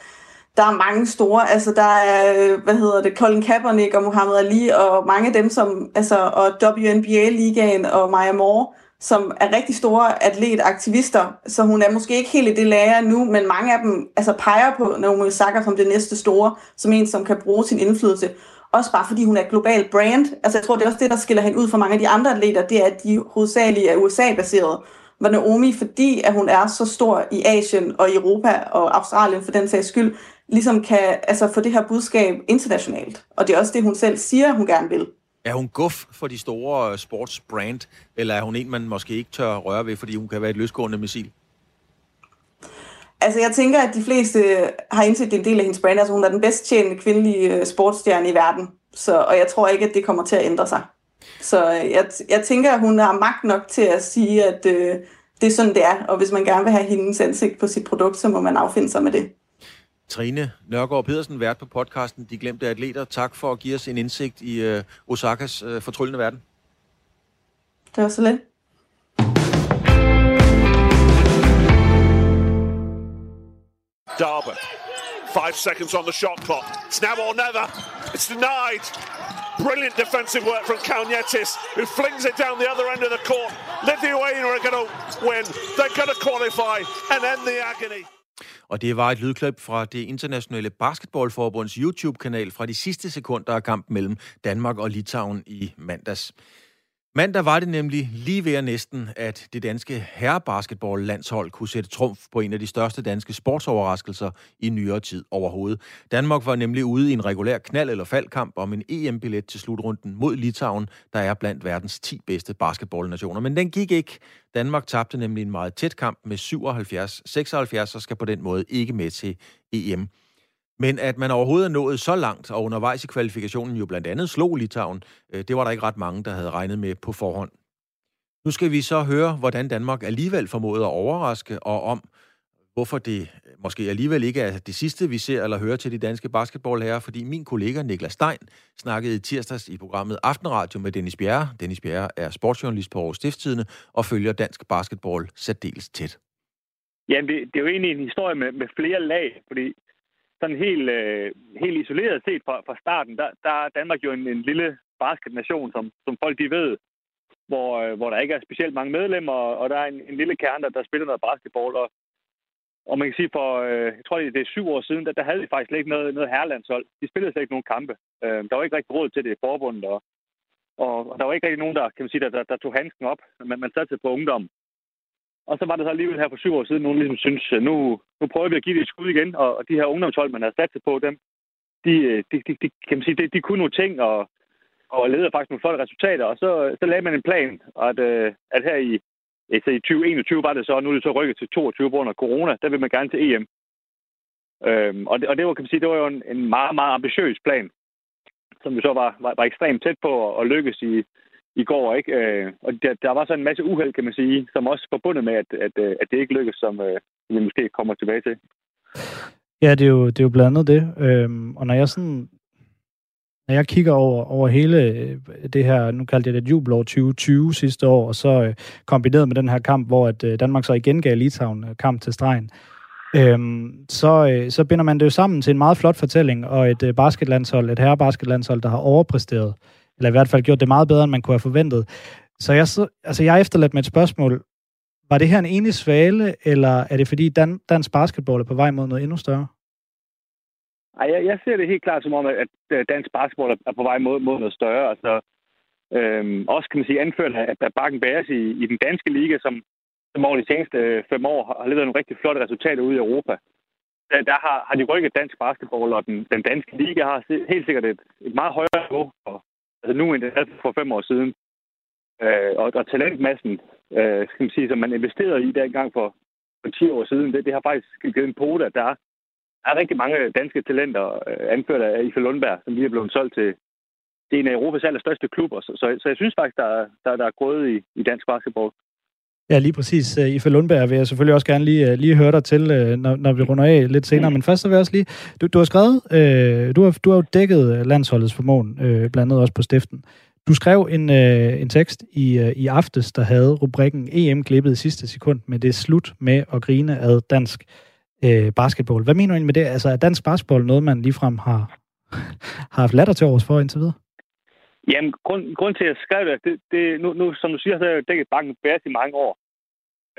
der er mange store, altså der er, hvad hedder det, Colin Kaepernick og Muhammad Ali, og mange af dem, som, altså, og WNBA-ligaen og Maya Moore, som er rigtig store atletaktivister, så hun er måske ikke helt i det lære nu, men mange af dem altså, peger på Naomi Osaka som det næste store, som en, som kan bruge sin indflydelse. Også bare fordi hun er et global brand. Altså jeg tror, det er også det, der skiller hende ud fra mange af de andre atleter, det er, at de hovedsageligt er USA-baseret. Hvor Naomi, fordi at hun er så stor i Asien og Europa og Australien for den sags skyld, ligesom kan altså, få det her budskab internationalt. Og det er også det, hun selv siger, hun gerne vil. Er hun guf for de store sportsbrand, eller er hun en, man måske ikke tør røre ved, fordi hun kan være et løsgående missil? Altså, jeg tænker, at de fleste har indset, det en del af hendes brand. Altså, hun er den bedst tjenende kvindelige øh, sportsstjerne i verden. Så, og jeg tror ikke, at det kommer til at ændre sig. Så øh, jeg, jeg tænker, at hun har magt nok til at sige, at øh, det er sådan, det er. Og hvis man gerne vil have hendes ansigt på sit produkt, så må man affinde sig med det. Trine Nørgaard Pedersen, vært på podcasten De Glemte Atleter. Tak for at give os en indsigt i øh, Osakas øh, fortryllende verden. Det var så lidt. Darby. Five seconds on the shot clock. It's now or never. It's denied. Brilliant defensive work from Kalnietis, who flings it down the other end of the court. Lithuania are going to win. They're going to qualify and end the agony. Og det var et lydklip fra det internationale basketballforbunds YouTube-kanal fra de sidste sekunder af kampen mellem Danmark og Litauen i mandags. Mandag var det nemlig lige ved at næsten, at det danske herrebasketball-landshold kunne sætte trumf på en af de største danske sportsoverraskelser i nyere tid overhovedet. Danmark var nemlig ude i en regulær knald- eller faldkamp om en EM-billet til slutrunden mod Litauen, der er blandt verdens 10 bedste basketballnationer. Men den gik ikke. Danmark tabte nemlig en meget tæt kamp med 77-76 og skal på den måde ikke med til EM. Men at man overhovedet er nået så langt, og undervejs i kvalifikationen jo blandt andet slog Litauen, øh, det var der ikke ret mange, der havde regnet med på forhånd. Nu skal vi så høre, hvordan Danmark alligevel formåede at overraske, og om hvorfor det øh, måske alligevel ikke er det sidste, vi ser eller hører til de danske basketballherrer, fordi min kollega Niklas Stein snakkede i tirsdags i programmet Aftenradio med Dennis Bjerre. Dennis Bjerre er sportsjournalist på Aarhus Stiftstidende og følger dansk basketball særdeles tæt. Ja, det er jo egentlig en historie med, med flere lag, fordi sådan helt, øh, helt isoleret set fra, fra starten, der, der er Danmark jo en, en lille basketnation, som, som folk de ved, hvor, øh, hvor der ikke er specielt mange medlemmer, og der er en, en lille kerne, der, der spiller noget basketball. Og, og man kan sige, for øh, jeg tror, det er syv år siden, der, der havde vi faktisk ikke noget, noget herrelandshold. De spillede slet ikke nogen kampe. Øh, der var ikke rigtig råd til det i forbundet, og, og, og der var ikke rigtig nogen, der, kan man sige, der, der, der tog handsken op. Men man satte på ungdom. Og så var det så alligevel her for syv år siden, nogen ligesom synes, øh, nu, nu prøver vi at give det et skud igen, og, og de her ungdomshold, man har sat på dem, de, øh, de, de, de, kan man sige, de, de kunne nogle ting, og, og leder faktisk nogle flotte resultater, og så, så lagde man en plan, at, øh, at her i, altså i 2021 var det så, nu er det så rykket til 22 under corona, der vil man gerne til EM. Øhm, og, det, og det var, kan man sige, det var jo en, en meget, meget ambitiøs plan, som vi så var, var, var ekstremt tæt på at, at lykkes i, i går. Ikke? Øh, og der, der var så en masse uheld, kan man sige, som også forbundet med, at, at, øh, at det ikke lykkedes, som øh, vi måske kommer tilbage til. Ja, det er jo, det er jo blandt andet det. Øhm, og når jeg sådan når jeg kigger over, over hele øh, det her, nu kaldte jeg det jubelår 2020 sidste år, og så øh, kombineret med den her kamp, hvor at, øh, Danmark så igen gav Litauen øh, kamp til stregen, øhm, så, øh, så binder man det jo sammen til en meget flot fortælling, og et øh, basketlandshold, et herrebasketlandshold, der har overpræsteret eller i hvert fald gjort det meget bedre, end man kunne have forventet. Så jeg, så, altså jeg er efterladt med et spørgsmål. Var det her en enig svale, eller er det fordi Dan, dansk basketball er på vej mod noget endnu større? Ej, jeg, jeg ser det helt klart som om, at dansk basketball er på vej mod, mod noget større. Altså, øhm, også kan man sige anført af Bakken Bæres i, i den danske liga, som, som over de seneste øh, fem år har leveret nogle rigtig flotte resultater ude i Europa. Der, der har, har de rykket dansk basketball, og den, den danske liga har helt sikkert et, et meget højere niveau for, altså nu end det er for fem år siden. Øh, og, og talentmassen øh, skal man sige, som man investerede i dengang for, for 10 år siden, det, det har faktisk givet en pote, at der er, er rigtig mange danske talenter, øh, anført af Ife Lundberg, som lige er blevet solgt til, det er en af Europas allerstørste klubber. Så, så, så jeg synes faktisk, der er, der, der er gået i, i dansk basketball. Ja, lige præcis. Øh, Ife Lundberg vil jeg selvfølgelig også gerne lige, øh, lige høre dig til, øh, når, når vi runder af lidt senere. Men først så vil jeg også lige... Du, du har skrevet... Øh, du, har, du har jo dækket landsholdets formåen, øh, blandt andet også på stiften. Du skrev en, øh, en tekst i, øh, i aftes, der havde rubrikken EM glippet i sidste sekund, men det er slut med at grine af dansk øh, basketball. Hvad mener du egentlig med det? Altså, er dansk basketball noget, man ligefrem har, har haft latter til års for indtil videre? Jamen, grund, grund til, at jeg skrev det, det, det nu, nu, som du siger, så har jeg dækket banken Bærs i mange år.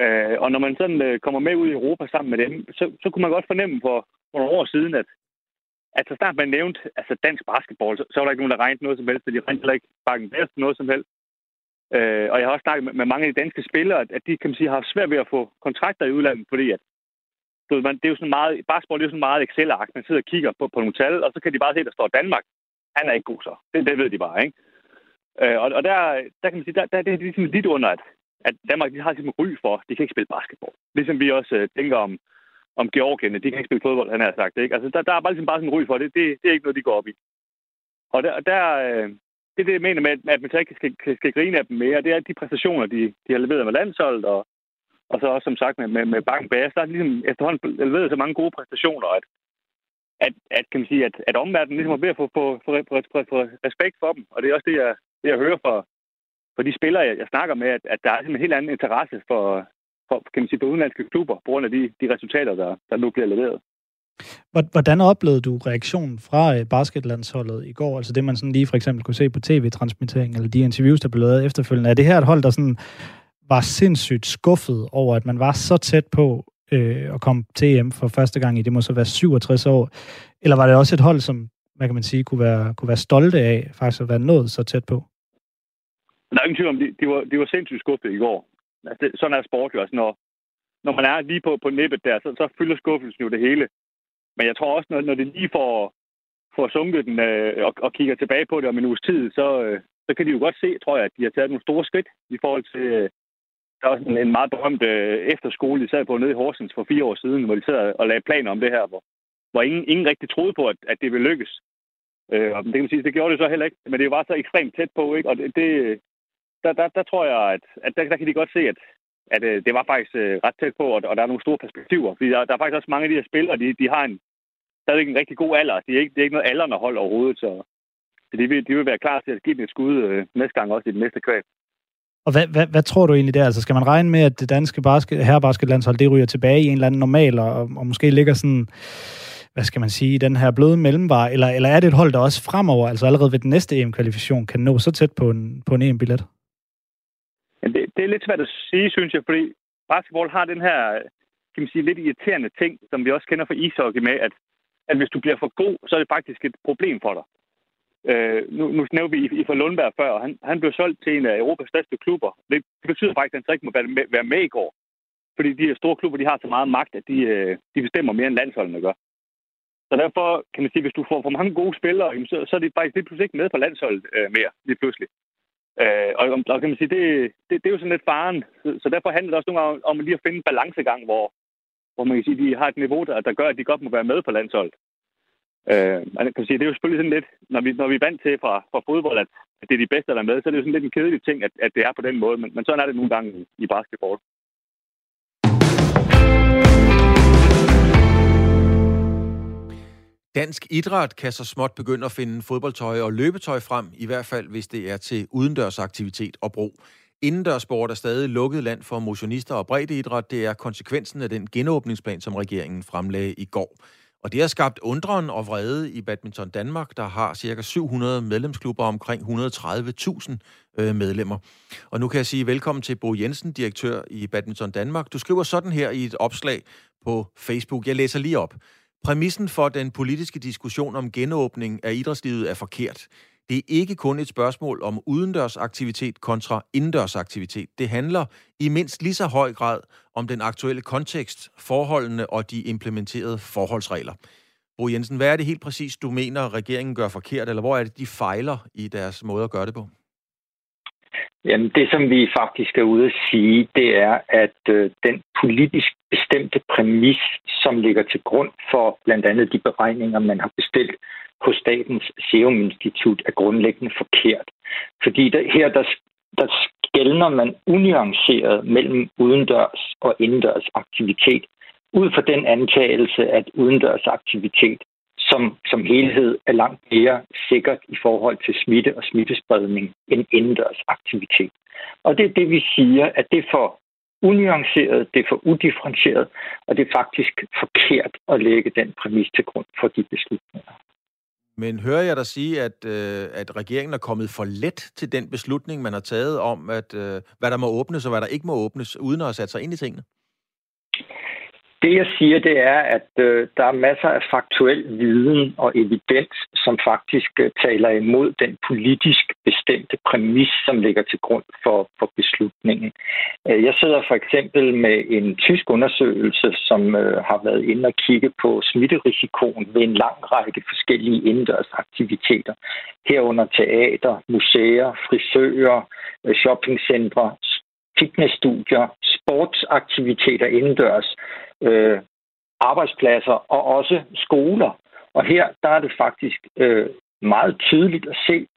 Øh, og når man sådan øh, kommer med ud i Europa sammen med dem, så, så kunne man godt fornemme for, for nogle år siden, at, at så snart man nævnte altså dansk basketball, så, så var der ikke nogen, der regnede noget som helst, og de regnede heller ikke bakken Bærs noget som helst. Øh, og jeg har også snakket med, med mange af de danske spillere, at, at de kan man sige, har svært ved at få kontrakter i udlandet, fordi at du, man, det er jo sådan meget, basketball det er jo sådan meget Excel-ark. Man sidder og kigger på, på nogle tal, og så kan de bare se, at der står Danmark. Han er ikke god så. Det, det ved de bare, ikke? Øh, og, og der, der kan man sige, der, der det er ligesom lidt under, at, at Danmark de har simpelthen ry for, de kan ikke spille basketball. Ligesom vi også øh, tænker om, om Georgien, de kan ikke spille fodbold, han har sagt. Ikke? Altså, der, der er bare, ligesom bare sådan en ry for det. det. Det er ikke noget, de går op i. Og der, der øh, det er det, jeg mener med, at man så ikke skal, skal, skal grine af dem mere. Det er de præstationer, de, de har leveret med landsholdet, og, og så også som sagt med, med, med Banken Bass. Der er ligesom efterhånden leveret så mange gode præstationer, at, at, at, kan man sige, at, at omverdenen ligesom er ved at få, få, få, få, få respekt for dem. Og det er også det, jeg, det, jeg hører fra, for de spillere, jeg, jeg snakker med, at, at der er en helt anden interesse for, for, kan man sige, for udenlandske klubber, på grund af de, de resultater, der, der nu bliver leveret. Hvordan oplevede du reaktionen fra øh, basketlandsholdet i går? Altså det, man sådan lige for eksempel kunne se på tv-transmittering, eller de interviews, der blev lavet efterfølgende. Er det her et hold, der sådan var sindssygt skuffet over, at man var så tæt på øh, at komme til EM for første gang i, det må så være 67 år? Eller var det også et hold, som, hvad kan man sige, kunne være, kunne være stolte af faktisk at være nået så tæt på? Der er ingen tvivl om, det, det, var, det var sindssygt skuffet i går. Altså, det, sådan er sport jo. Altså, når, når man er lige på, på nippet der, så, så fylder skuffelsen jo det hele. Men jeg tror også, når, når det lige får, får sunket den øh, og, og kigger tilbage på det om en uges tid, så, øh, så kan de jo godt se, tror jeg, at de har taget nogle store skridt i forhold til... Øh, der er også en, en meget berømt øh, efterskole, de sad på nede i Horsens for fire år siden, hvor de sad og lagde planer om det her, hvor, hvor ingen, ingen rigtig troede på, at, at det ville lykkes. Øh, og det kan man sige, det gjorde det så heller ikke, men det var så ekstremt tæt på, ikke? Og det, det, der, der, der tror jeg, at, at der, der kan de godt se, at, at øh, det var faktisk øh, ret tæt på, og, og der er nogle store perspektiver. Fordi der, der er faktisk også mange af de her spillere, de, de har en, stadigvæk en rigtig god alder. De er ikke, det er ikke noget aldrende hold overhovedet, så, de, vil, de vil være klar til at give den et skud øh, næste gang også i det næste kval. Og hvad, hvad, hvad tror du egentlig der? Altså, skal man regne med, at det danske basket, herrebasketlandshold, det ryger tilbage i en eller anden normal, og, og måske ligger sådan, hvad skal man sige, den her bløde mellemvar, eller, eller er det et hold, der også fremover, altså allerede ved den næste EM-kvalifikation, kan nå så tæt på en, på en EM-billet? Det, det er lidt svært at sige, synes jeg, fordi basketball har den her, kan man sige, lidt irriterende ting, som vi også kender fra ishockey med, at, at hvis du bliver for god, så er det faktisk et problem for dig. Øh, nu, nu nævnte vi i for Lundberg før, og han, han blev solgt til en af Europas største klubber. Det, det betyder faktisk, at han så ikke må være med, være med i går. Fordi de her store klubber, de har så meget magt, at de, øh, de bestemmer mere end landsholdene gør. Så derfor kan man sige, at hvis du får for mange gode spillere, så, så er de faktisk lige pludselig ikke med på landsholdet øh, mere, lige pludselig. Øh, og, og kan man sige, det, det, det er jo sådan lidt faren. Så, så derfor handler det også nogle gange om lige at finde en balancegang, hvor, hvor man kan sige, de har et niveau, der, der gør, at de godt må være med på landsholdet. Øh, man kan sige, det er jo selvfølgelig sådan lidt, når vi, når vi er vant til fra, fra fodbold, at, at det er de bedste, der er med, så er det jo sådan lidt en kedelig ting, at, at det er på den måde. Men, men sådan er det nogle gange i, i basketball. Dansk idræt kan så småt begynde at finde fodboldtøj og løbetøj frem, i hvert fald hvis det er til udendørsaktivitet og brug. Indendørsport er stadig lukket land for motionister og breddeidræt. Det er konsekvensen af den genåbningsplan, som regeringen fremlagde i går. Og det har skabt undren og vrede i Badminton Danmark, der har ca. 700 medlemsklubber og omkring 130.000 øh, medlemmer. Og nu kan jeg sige velkommen til Bo Jensen, direktør i Badminton Danmark. Du skriver sådan her i et opslag på Facebook. Jeg læser lige op. Præmissen for den politiske diskussion om genåbning af idrætslivet er forkert. Det er ikke kun et spørgsmål om udendørsaktivitet kontra indendørsaktivitet. Det handler i mindst lige så høj grad om den aktuelle kontekst, forholdene og de implementerede forholdsregler. Bo Jensen, hvad er det helt præcis, du mener, regeringen gør forkert, eller hvor er det, de fejler i deres måde at gøre det på? Jamen, det som vi faktisk er ude at sige, det er, at øh, den politisk bestemte præmis, som ligger til grund for blandt andet de beregninger, man har bestilt hos Statens Serum Institut, er grundlæggende forkert. Fordi der, her der, der skældner man unuanceret mellem udendørs og indendørs aktivitet, ud fra den antagelse, at udendørs aktivitet som, som helhed er langt mere sikkert i forhold til smitte og smittespredning end indendørs aktivitet. Og det er det, vi siger, at det er for unuanceret, det er for udifferentieret, og det er faktisk forkert at lægge den præmis til grund for de beslutninger. Men hører jeg dig sige, at, øh, at regeringen er kommet for let til den beslutning, man har taget om, at øh, hvad der må åbnes og hvad der ikke må åbnes, uden at have sat sig ind i tingene? Det jeg siger, det er, at øh, der er masser af faktuel viden og evidens, som faktisk øh, taler imod den politisk bestemte præmis, som ligger til grund for, for beslutningen. Øh, jeg sidder for eksempel med en tysk undersøgelse, som øh, har været inde og kigge på smitterisikoen ved en lang række forskellige indendørs aktiviteter. Herunder teater, museer, frisører, øh, shoppingcentre, fitnessstudier, sportsaktiviteter indendørs, øh, arbejdspladser og også skoler. Og her der er det faktisk øh, meget tydeligt at se,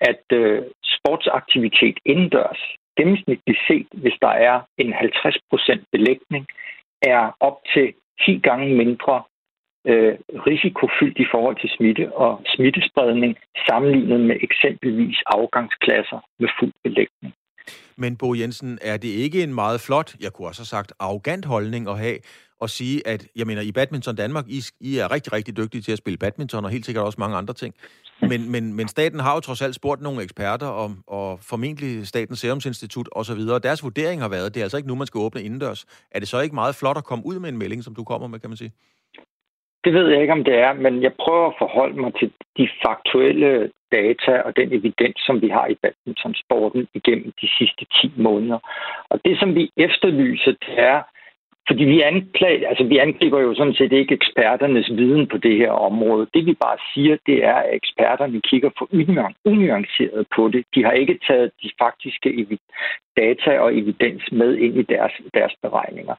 at øh, sportsaktivitet indendørs, gennemsnitligt set, hvis der er en 50% belægning, er op til 10 gange mindre øh, risikofyldt i forhold til smitte og smittespredning, sammenlignet med eksempelvis afgangsklasser med fuld belægning. Men Bo Jensen, er det ikke en meget flot, jeg kunne også have sagt, arrogant holdning at have, at sige, at jeg mener, i Badminton Danmark, I, I er rigtig, rigtig dygtige til at spille badminton, og helt sikkert også mange andre ting. Men, men, men staten har jo trods alt spurgt nogle eksperter, om, og formentlig Statens Serum Institut osv., og deres vurdering har været, at det er altså ikke nu, man skal åbne indendørs. Er det så ikke meget flot at komme ud med en melding, som du kommer med, kan man sige? Det ved jeg ikke, om det er, men jeg prøver at forholde mig til de faktuelle data og den evidens, som vi har i badmintonsporten igennem de sidste 10 måneder. Og det, som vi efterlyser, det er, fordi vi, anklager, altså vi angriber jo sådan set ikke eksperternes viden på det her område. Det vi bare siger, det er, at eksperterne kigger for unuanceret på det. De har ikke taget de faktiske data og evidens med ind i deres, deres beregninger.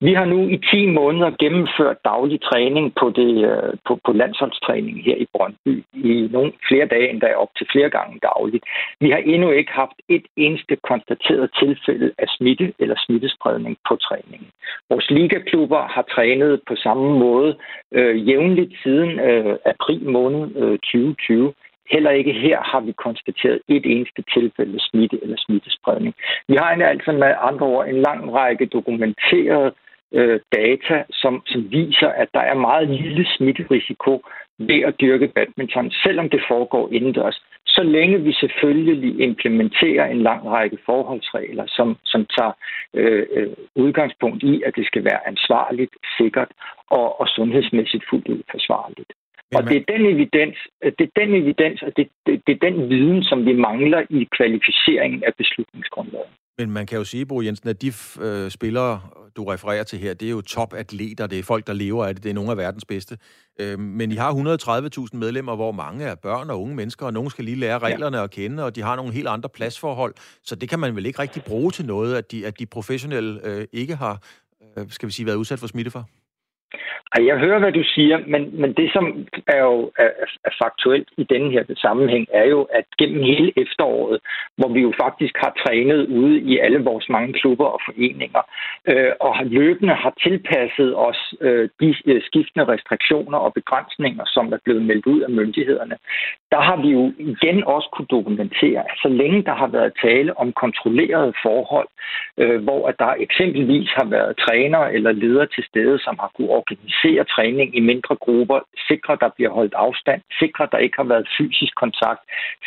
Vi har nu i 10 måneder gennemført daglig træning på, det, øh, på, på landsholdstræning her i Brøndby i nogle flere dage endda op til flere gange dagligt. Vi har endnu ikke haft et eneste konstateret tilfælde af smitte eller smittespredning på træningen. Vores ligaklubber har trænet på samme måde øh, jævnligt siden øh, april måned øh, 2020. Heller ikke her har vi konstateret et eneste tilfælde af smitte eller smittespredning. Vi har en, altså med andre ord en lang række dokumenterede øh, data, som, som viser, at der er meget lille smitterisiko ved at dyrke badminton, selvom det foregår indendørs, så længe vi selvfølgelig implementerer en lang række forholdsregler, som, som tager øh, øh, udgangspunkt i, at det skal være ansvarligt, sikkert og, og sundhedsmæssigt fuldt ud forsvarligt. Og det er den evidens, det er den evidens, og det, det, det er den viden, som vi mangler i kvalificeringen af beslutningsgrundlaget. Men man kan jo sige, Bo Jensen, at de øh, spillere, du refererer til her, det er jo topatleter, det er folk, der lever af det, det er nogle af verdens bedste. Øh, men I har 130.000 medlemmer, hvor mange er børn og unge mennesker, og nogen skal lige lære reglerne ja. at kende, og de har nogle helt andre pladsforhold. Så det kan man vel ikke rigtig bruge til noget, at de, at de professionelle øh, ikke har, øh, skal vi sige, været udsat for smitte for? Ej, jeg hører, hvad du siger, men, men det, som er jo er, er faktuelt i denne her sammenhæng, er jo, at gennem hele efteråret, hvor vi jo faktisk har trænet ude i alle vores mange klubber og foreninger, øh, og løbende har tilpasset os øh, de øh, skiftende restriktioner og begrænsninger, som er blevet meldt ud af myndighederne, der har vi jo igen også kunne dokumentere, at så længe der har været tale om kontrollerede forhold, øh, hvor at der eksempelvis har været træner eller ledere til stede, som har kunne organisere træning i mindre grupper, sikre, der bliver holdt afstand, sikre, der ikke har været fysisk kontakt,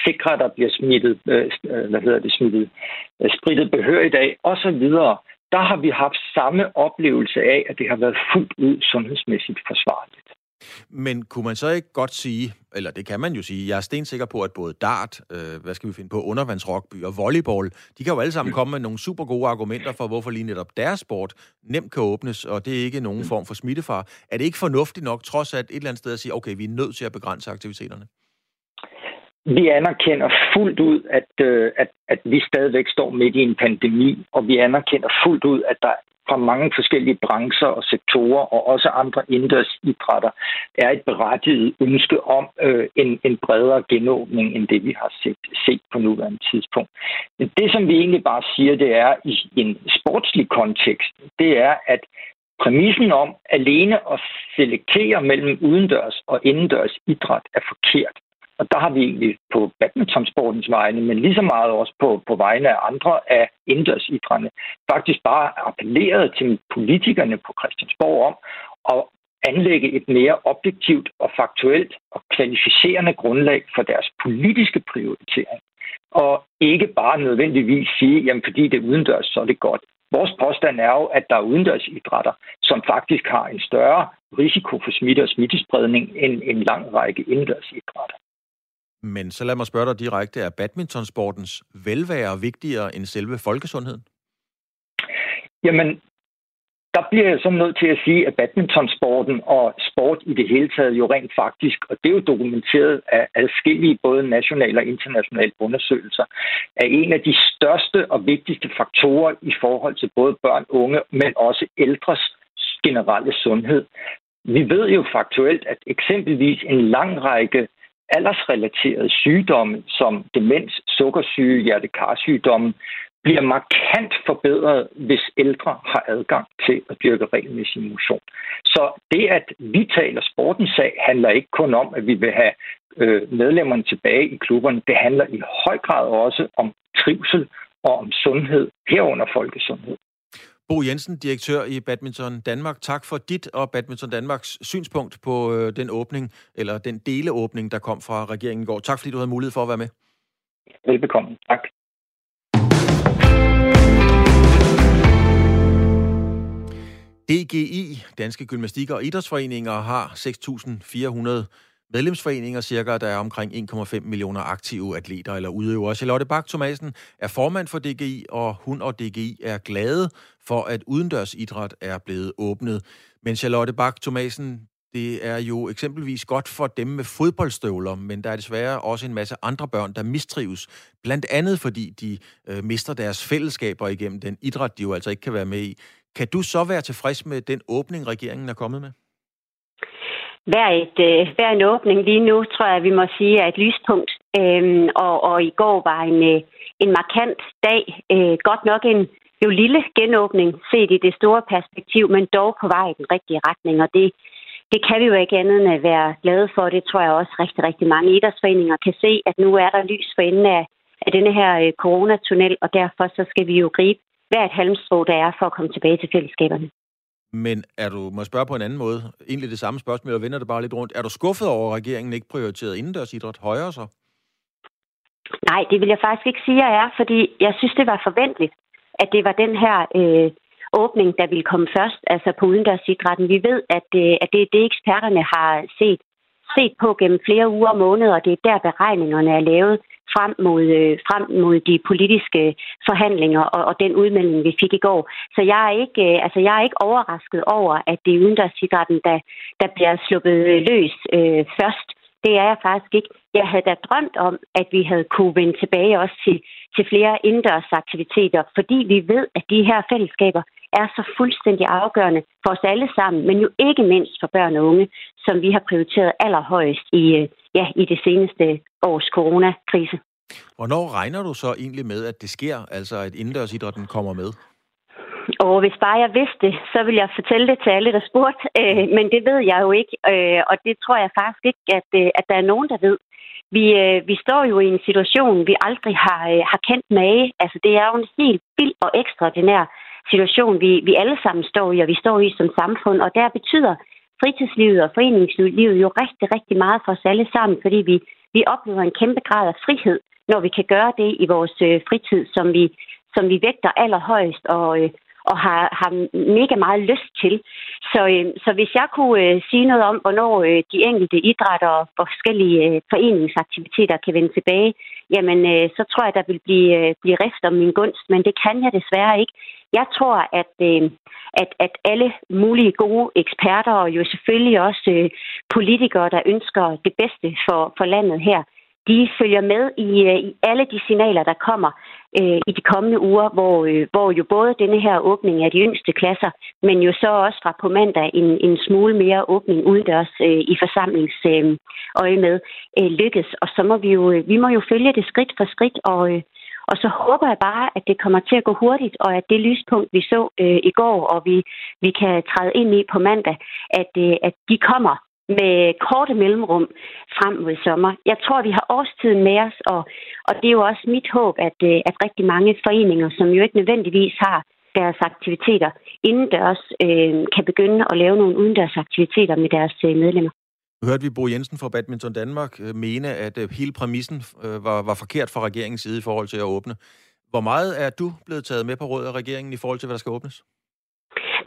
sikre, der bliver smittet, øh, øh hvad hedder det, smittet, øh, spritet behør i dag, osv., der har vi haft samme oplevelse af, at det har været fuldt ud sundhedsmæssigt forsvarligt. Men kunne man så ikke godt sige, eller det kan man jo sige, jeg er stensikker på, at både dart, øh, hvad skal vi finde på, undervandsrockby og volleyball, de kan jo alle sammen mm. komme med nogle super gode argumenter for, hvorfor lige netop deres sport nemt kan åbnes, og det er ikke nogen form for smittefar. Er det ikke fornuftigt nok, trods at et eller andet sted at sige, okay, vi er nødt til at begrænse aktiviteterne? vi anerkender fuldt ud, at, øh, at, at vi stadigvæk står midt i en pandemi, og vi anerkender fuldt ud, at der fra mange forskellige brancher og sektorer, og også andre idrætter, er et berettiget ønske om øh, en, en bredere genåbning, end det vi har set, set på nuværende tidspunkt. Men det, som vi egentlig bare siger, det er i en sportslig kontekst, det er, at præmissen om alene at selektere mellem udendørs og indendørs idræt er forkert. Og der har vi egentlig på badmintonsportens vegne, men lige så meget også på, på vegne af andre af indendørsidrætterne, faktisk bare appelleret til politikerne på Christiansborg om at anlægge et mere objektivt og faktuelt og kvalificerende grundlag for deres politiske prioritering. Og ikke bare nødvendigvis sige, jamen fordi det er udendørs, så er det godt. Vores påstand er jo, at der er udendørsidrætter, som faktisk har en større risiko for smitte og smittespredning end en lang række indendørsidrætter. Men så lad mig spørge dig direkte, er badmintonsportens velvære vigtigere end selve folkesundheden? Jamen, der bliver jeg så nødt til at sige, at badmintonsporten og sport i det hele taget jo rent faktisk, og det er jo dokumenteret af adskillige både nationale og internationale undersøgelser, er en af de største og vigtigste faktorer i forhold til både børn, unge, men også ældres generelle sundhed. Vi ved jo faktuelt, at eksempelvis en lang række aldersrelaterede sygdomme som demens, sukkersyge, hjertekarsygdomme bliver markant forbedret, hvis ældre har adgang til at dyrke regelmæssig motion. Så det, at vi taler sportens sag, handler ikke kun om, at vi vil have øh, medlemmerne tilbage i klubberne. Det handler i høj grad også om trivsel og om sundhed, herunder folkesundhed. Bo Jensen, direktør i Badminton Danmark. Tak for dit og Badminton Danmarks synspunkt på øh, den åbning, eller den deleåbning, der kom fra regeringen i går. Tak fordi du havde mulighed for at være med. Velbekomme. Tak. DGI, Danske Gymnastik- og Idrætsforeninger, har 6.400 medlemsforeninger cirka, der er omkring 1,5 millioner aktive atleter eller udøvere. Charlotte Bak Thomasen er formand for DGI, og hun og DGI er glade for, at udendørsidræt er blevet åbnet. Men Charlotte Bak Thomasen, det er jo eksempelvis godt for dem med fodboldstøvler, men der er desværre også en masse andre børn, der mistrives. Blandt andet fordi de øh, mister deres fællesskaber igennem den idræt, de jo altså ikke kan være med i. Kan du så være tilfreds med den åbning, regeringen er kommet med? Hver, et, øh, hver en åbning lige nu, tror jeg, vi må sige, er et lyspunkt. Øhm, og, og i går var en, øh, en markant dag. Øh, godt nok en jo lille genåbning set i det store perspektiv, men dog på vej i den rigtige retning. Og det, det kan vi jo ikke andet end at være glade for. Det tror jeg også rigtig, rigtig mange idrætsforeninger kan se, at nu er der lys for enden af, af denne her øh, coronatunnel, og derfor så skal vi jo gribe hvert et halmstrå, der er for at komme tilbage til fællesskaberne. Men er du, må jeg spørge på en anden måde, egentlig det samme spørgsmål, og vender det bare lidt rundt. Er du skuffet over, at regeringen ikke prioriterede indendørsidræt højere så? Nej, det vil jeg faktisk ikke sige, jeg er, fordi jeg synes, det var forventeligt, at det var den her øh, åbning, der ville komme først, altså på udendørsidrætten. Vi ved, at, øh, at det er det, eksperterne har set, set på gennem flere uger og måneder, og det er der beregningerne er lavet frem mod, øh, frem mod de politiske forhandlinger og, og den udmelding, vi fik i går. Så jeg er ikke, øh, altså jeg er ikke overrasket over, at det er udendørsidrætten, der, der bliver sluppet løs øh, først. Det er jeg faktisk ikke. Jeg havde da drømt om, at vi havde kunne vende tilbage også til, til flere indendørsaktiviteter, fordi vi ved, at de her fællesskaber er så fuldstændig afgørende for os alle sammen, men jo ikke mindst for børn og unge, som vi har prioriteret allerhøjst i, øh, ja, i det seneste års coronakrise. Hvornår regner du så egentlig med, at det sker, altså at indendørsidrætten kommer med? Og hvis bare jeg vidste det, så ville jeg fortælle det til alle, der spurgte. Øh, men det ved jeg jo ikke, øh, og det tror jeg faktisk ikke, at, øh, at der er nogen, der ved. Vi, øh, vi står jo i en situation, vi aldrig har, øh, har kendt med. Altså, det er jo en helt vild og ekstraordinær situation, vi, vi alle sammen står i, og vi står i som samfund. Og der betyder fritidslivet og foreningslivet jo rigtig, rigtig meget for os alle sammen, fordi vi, vi oplever en kæmpe grad af frihed, når vi kan gøre det i vores øh, fritid, som vi, som vi vægter allerhøjst og, øh, og har, har mega meget lyst til. Så, øh, så hvis jeg kunne øh, sige noget om, hvornår øh, de enkelte idrætter og forskellige øh, foreningsaktiviteter kan vende tilbage, jamen øh, så tror jeg, der vil blive, øh, blive rift om min gunst, men det kan jeg desværre ikke. Jeg tror, at, øh, at, at alle mulige gode eksperter og jo selvfølgelig også øh, politikere, der ønsker det bedste for, for landet her, de følger med i, øh, i alle de signaler, der kommer øh, i de kommende uger, hvor, øh, hvor jo både denne her åbning af de yngste klasser, men jo så også fra på mandag en, en smule mere åbning udendørs øh, i forsamlingsøje øh, med øh, lykkes. Og så må vi jo, øh, vi må jo følge det skridt for skridt, og, øh, og så håber jeg bare, at det kommer til at gå hurtigt, og at det lyspunkt, vi så øh, i går, og vi, vi kan træde ind i på mandag, at, øh, at de kommer med korte mellemrum frem mod sommer. Jeg tror, vi har årstiden med os, og, og det er jo også mit håb, at, øh, at rigtig mange foreninger, som jo ikke nødvendigvis har deres aktiviteter indendørs, øh, kan begynde at lave nogle udendørs aktiviteter med deres øh, medlemmer. Nu hørte vi Bo Jensen fra Badminton Danmark øh, mene, at øh, hele præmissen var, var forkert fra regeringens side i forhold til at åbne. Hvor meget er du blevet taget med på råd af regeringen i forhold til, hvad der skal åbnes?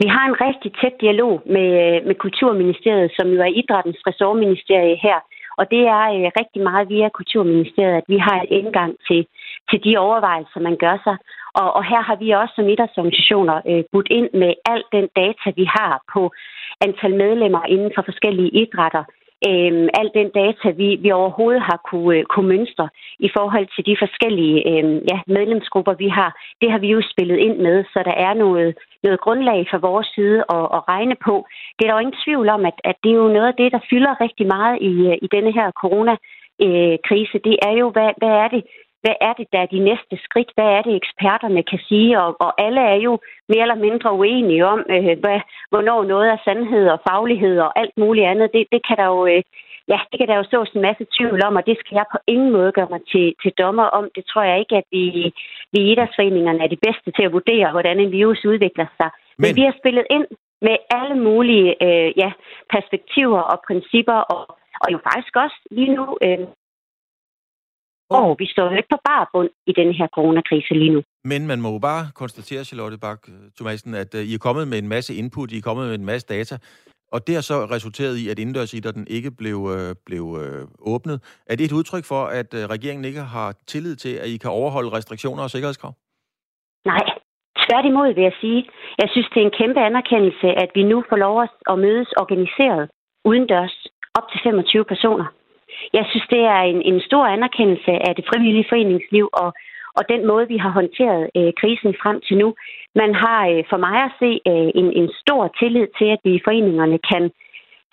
Vi har en rigtig tæt dialog med, øh, med Kulturministeriet, som jo er idrættens ressortministerie her. Og det er øh, rigtig meget via Kulturministeriet, at vi har et indgang til, til de overvejelser, man gør sig. Og, og her har vi også som idrætsorganisationer øh, budt ind med al den data, vi har på antal medlemmer inden for forskellige idrætter, øh, al den data, vi, vi overhovedet har kunne, øh, kunne mønstre i forhold til de forskellige øh, ja, medlemsgrupper, vi har, det har vi jo spillet ind med, så der er noget, noget grundlag fra vores side at, at regne på. Det er der jo ingen tvivl om, at, at det er jo noget af det, der fylder rigtig meget i, øh, i denne her corona-krise. Øh, det er jo, hvad, hvad er det, hvad er det, der er de næste skridt? Hvad er det, eksperterne kan sige? Og, og alle er jo mere eller mindre uenige om, øh, hvad, hvornår noget er sandhed og faglighed og alt muligt andet. Det, det kan der jo... Øh, ja, det kan der jo sås en masse tvivl om, og det skal jeg på ingen måde gøre mig til, til dommer om. Det tror jeg ikke, at vi, vi i idrætsforeningerne er de bedste til at vurdere, hvordan en virus udvikler sig. Men, Men vi har spillet ind med alle mulige øh, ja, perspektiver og principper, og, og jo faktisk også lige nu øh, og vi står jo ikke på bare bund i den her coronakrise lige nu. Men man må jo bare konstatere, Charlotte Bak Thomasen, at uh, I er kommet med en masse input, I er kommet med en masse data, og det har så resulteret i, at indendørsidrætten ikke blev, uh, blev åbnet. Er det et udtryk for, at regeringen ikke har tillid til, at I kan overholde restriktioner og sikkerhedskrav? Nej, tværtimod vil jeg sige. Jeg synes, det er en kæmpe anerkendelse, at vi nu får lov at mødes organiseret udendørs op til 25 personer. Jeg synes, det er en, en stor anerkendelse af det frivillige foreningsliv og, og den måde, vi har håndteret øh, krisen frem til nu. Man har øh, for mig at se øh, en, en stor tillid til, at vi i foreningerne kan,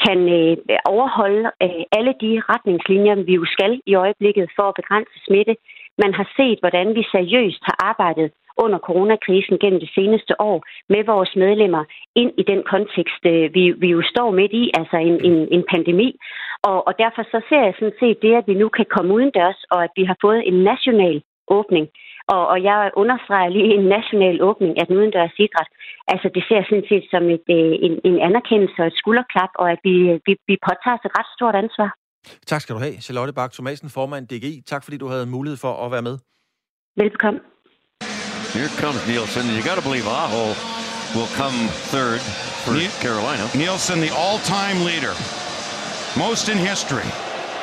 kan øh, overholde øh, alle de retningslinjer, vi jo skal i øjeblikket for at begrænse smitte. Man har set, hvordan vi seriøst har arbejdet under coronakrisen gennem det seneste år med vores medlemmer ind i den kontekst, øh, vi, vi jo står midt i, altså en, en, en pandemi. Og, og derfor så ser jeg sådan set det, at vi nu kan komme udendørs, og at vi har fået en national åbning. Og, og jeg understreger lige en national åbning af den udendørs idræt. Altså det ser jeg sådan set som et, øh, en, en anerkendelse og et skulderklap, og at vi, vi, vi påtager os et ret stort ansvar. Tak skal du have, Charlotte Bak Thomasen, formand DGI. Tak fordi du havde mulighed for at være med. Velkommen. Here comes Nielsen. You got to believe Aho will come third for Carolina. Nielsen, the all-time leader, most in history.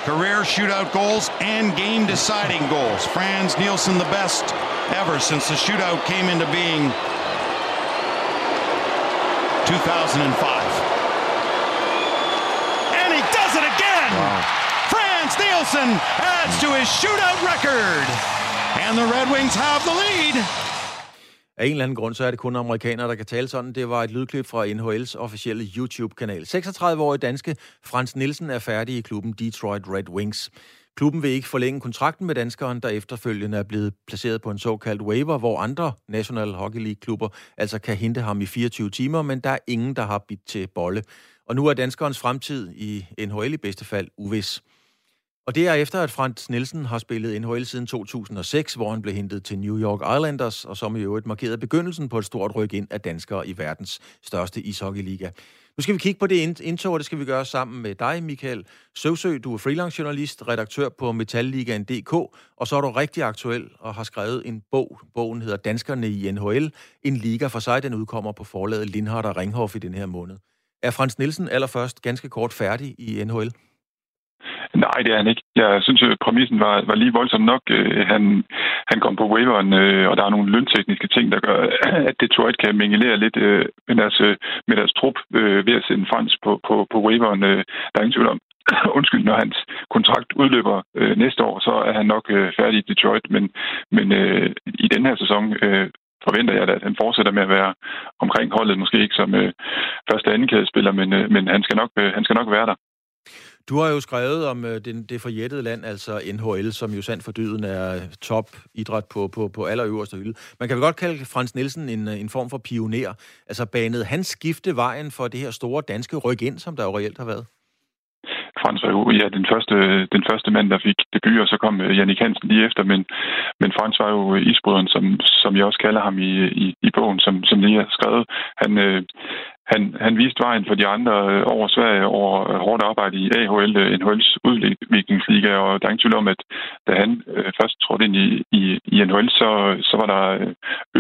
Career shootout goals and game-deciding goals. Franz Nielsen, the best ever since the shootout came into being 2005. And he does it again! Wow. Franz Nielsen adds to his shootout record. And the Red Wings have the lead. Af en eller anden grund, så er det kun amerikanere, der kan tale sådan. Det var et lydklip fra NHL's officielle YouTube-kanal. 36-årige danske Frans Nielsen er færdig i klubben Detroit Red Wings. Klubben vil ikke forlænge kontrakten med danskeren, der efterfølgende er blevet placeret på en såkaldt waiver, hvor andre National Hockey League-klubber altså kan hente ham i 24 timer, men der er ingen, der har bidt til bolle. Og nu er danskerens fremtid i NHL i bedste fald uvis. Og det er efter, at Frans Nielsen har spillet NHL siden 2006, hvor han blev hentet til New York Islanders, og som i øvrigt markerede begyndelsen på et stort ryk ind af danskere i verdens største ishockeyliga. Nu skal vi kigge på det indtog, og det skal vi gøre sammen med dig, Michael Søvsø. Du er freelance journalist, redaktør på Metalligaen.dk, og så er du rigtig aktuel og har skrevet en bog. Bogen hedder Danskerne i NHL. En liga for sig, den udkommer på forlaget Lindhardt og Ringhof i den her måned. Er Frans Nielsen allerførst ganske kort færdig i NHL? Nej, det er han ikke. Jeg synes, at præmissen var, var lige voldsom nok. Øh, han, han kom på waiveren, øh, og der er nogle løntekniske ting, der gør, at Detroit kan mingelere lidt med, deres, med deres trup ved at sende Frans på, på, på waiveren. Der er ingen tvivl om, undskyld, når hans kontrakt udløber øh, næste år, så er han nok øh, færdig i Detroit. Men, men øh, i den her sæson øh, forventer jeg, at han fortsætter med at være omkring holdet. Måske ikke som øh, første og anden kædespiller, men, øh, men han, skal nok, øh, han skal nok være der. Du har jo skrevet om øh, den, det forjættede land, altså NHL, som jo sandt for dyden er top idræt på, på, på allerøverste hylde. Man kan vel godt kalde Frans Nielsen en, øh, en form for pioner. Altså banede han skifte vejen for det her store danske ryk ind, som der jo reelt har været? Frans var jo ja, den, første, den første mand, der fik debut, og så kom øh, Jannik Hansen lige efter, men, men Frans var jo isbryderen, som, som jeg også kalder ham i, i, i bogen, som, som lige har skrevet. Han, øh, han, han viste vejen for de andre øh, over Sverige over øh, hårdt arbejde i AHL, øh, NHL's udviklingsliga, og der er ingen tvivl om, at da han først trådte ind i, i, i NHL, så, så var der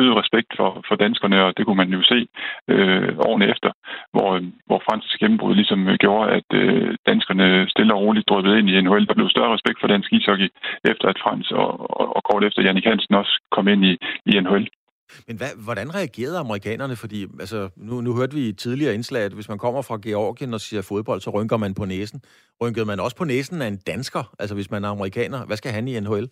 øget respekt for, for danskerne, og det kunne man jo se øh, årene efter, hvor, hvor Frans' gennembrud ligesom gjorde, at øh, danskerne stille og roligt drøbede ind i NHL. Der blev større respekt for dansk ishockey efter, at Frans og, og, og kort efter Jannik Hansen også kom ind i, i NHL. Men hvad, hvordan reagerede amerikanerne? Fordi altså, nu, nu hørte vi i tidligere indslag, at hvis man kommer fra Georgien og siger fodbold, så rynker man på næsen. Rynkede man også på næsen af en dansker? Altså hvis man er amerikaner, hvad skal han i NHL?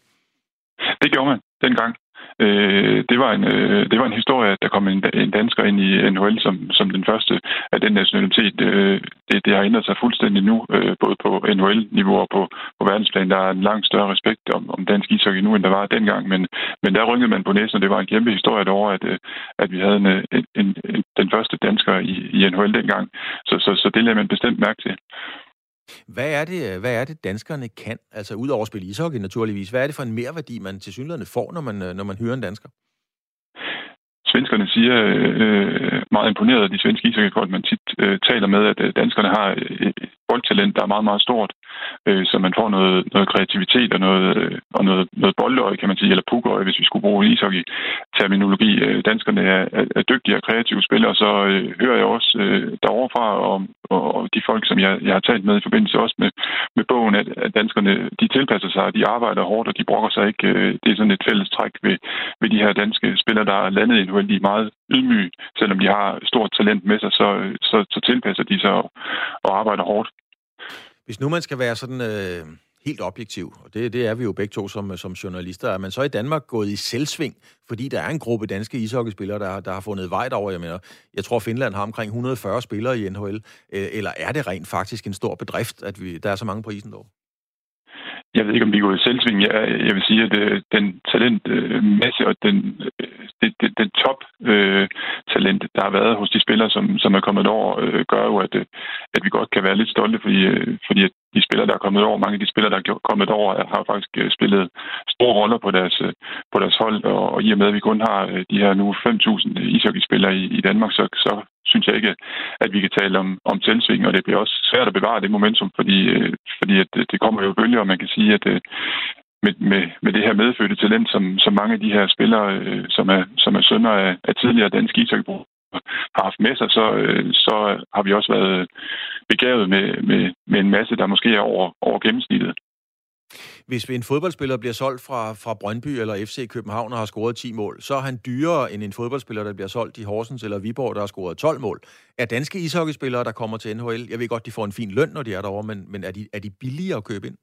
Det gjorde man dengang. Øh, det, var en, øh, det var en historie, at der kom en, en dansker ind i NHL som, som den første af den nationalitet. Øh, det, det har ændret sig fuldstændig nu, øh, både på NHL-niveau og på, på verdensplan. Der er en langt større respekt om, om dansk ishockey nu, end der var dengang. Men, men der rynkede man på næsen, og det var en kæmpe historie derovre, at, øh, at vi havde en, en, en, den første dansker i, i NHL dengang. Så, så, så det lader man bestemt mærke til. Hvad er, det, øh, hvad er det, danskerne kan? Altså, ud over at spille ishockey naturligvis. Hvad er det for en merværdi, man til synligheden får, når man, øh, når man hører en dansker? Svenskerne siger øh, øh meget imponeret de svenske ishockeyfolk, man tit øh, taler med, at danskerne har boldtalent, der er meget, meget stort, øh, så man får noget, noget kreativitet og noget, øh, og noget, noget boldøje, kan man sige, eller pukøje, hvis vi skulle bruge ishockey-terminologi. Øh, danskerne er, er, er dygtige og kreative spillere, så øh, hører jeg også øh, deroverfra og, og, og de folk, som jeg, jeg har talt med i forbindelse også med, med bogen, at, at danskerne de tilpasser sig, de arbejder hårdt, og de brokker sig ikke. Øh, det er sådan et fælles træk ved, ved de her danske spillere, der er landet i en de er meget ydmyge, selvom de har stort talent med sig, så, øh, så, så tilpasser de sig og, og arbejder hårdt. Hvis nu man skal være sådan øh, helt objektiv, og det, det er vi jo begge to som, som journalister, er man så i Danmark gået i selvsving, fordi der er en gruppe danske ishockeyspillere, der, der har fundet vej derover. Jeg mener, jeg tror Finland har omkring 140 spillere i NHL, øh, eller er det rent faktisk en stor bedrift, at vi, der er så mange på isen derovre? Jeg ved ikke, om vi går i selvsving. Jeg, jeg vil sige, at øh, den talentmasse øh, og den, øh, det, det, den top øh, talent, der har været hos de spillere, som, som er kommet over, øh, gør jo, at, øh, at vi godt kan være lidt stolte, fordi, øh, fordi at de spillere, der er kommet over, mange af de spillere, der er kommet over, har faktisk øh, spillet store roller på deres, øh, på deres hold, og, og i og med, at vi kun har øh, de her nu 5.000 ishockeyspillere i, i Danmark, så, så synes jeg ikke, at vi kan tale om, om tilsving, og det bliver også svært at bevare det momentum, fordi, fordi at det kommer jo bølger, og man kan sige, at med, med, med det her medfødte talent, som, som mange af de her spillere, som er, som er sønner af, af tidligere danske ishockeybrug, har haft med sig, så, øh, så har vi også været begavet med, med, med en masse, der måske er over, over gennemsnittet. Hvis en fodboldspiller bliver solgt fra, fra Brøndby eller FC København og har scoret 10 mål, så er han dyrere end en fodboldspiller, der bliver solgt i Horsens eller Viborg, der har scoret 12 mål. Er danske ishockeyspillere, der kommer til NHL, jeg ved godt, de får en fin løn, når de er derovre, men, men er, de, er de billigere at købe ind?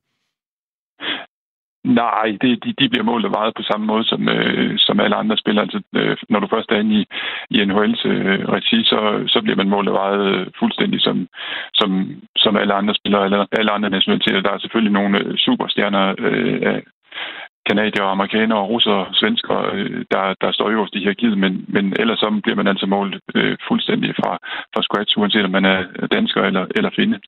Nej, det, de, de bliver målt og vejet på samme måde som, øh, som alle andre spillere. Altså, øh, når du først er inde i, i NHL's øh, regi, så, så bliver man målt og vejet øh, fuldstændig som, som, som alle andre spillere, eller alle andre nationaliteter. Der er selvfølgelig nogle øh, superstjerner øh, af kanadier, amerikanere, russere, svensker, øh, der, der står øverst i hierarkiet, men, men ellers så bliver man altså målt øh, fuldstændig fra, fra scratch, uanset om man er dansker eller, eller finde.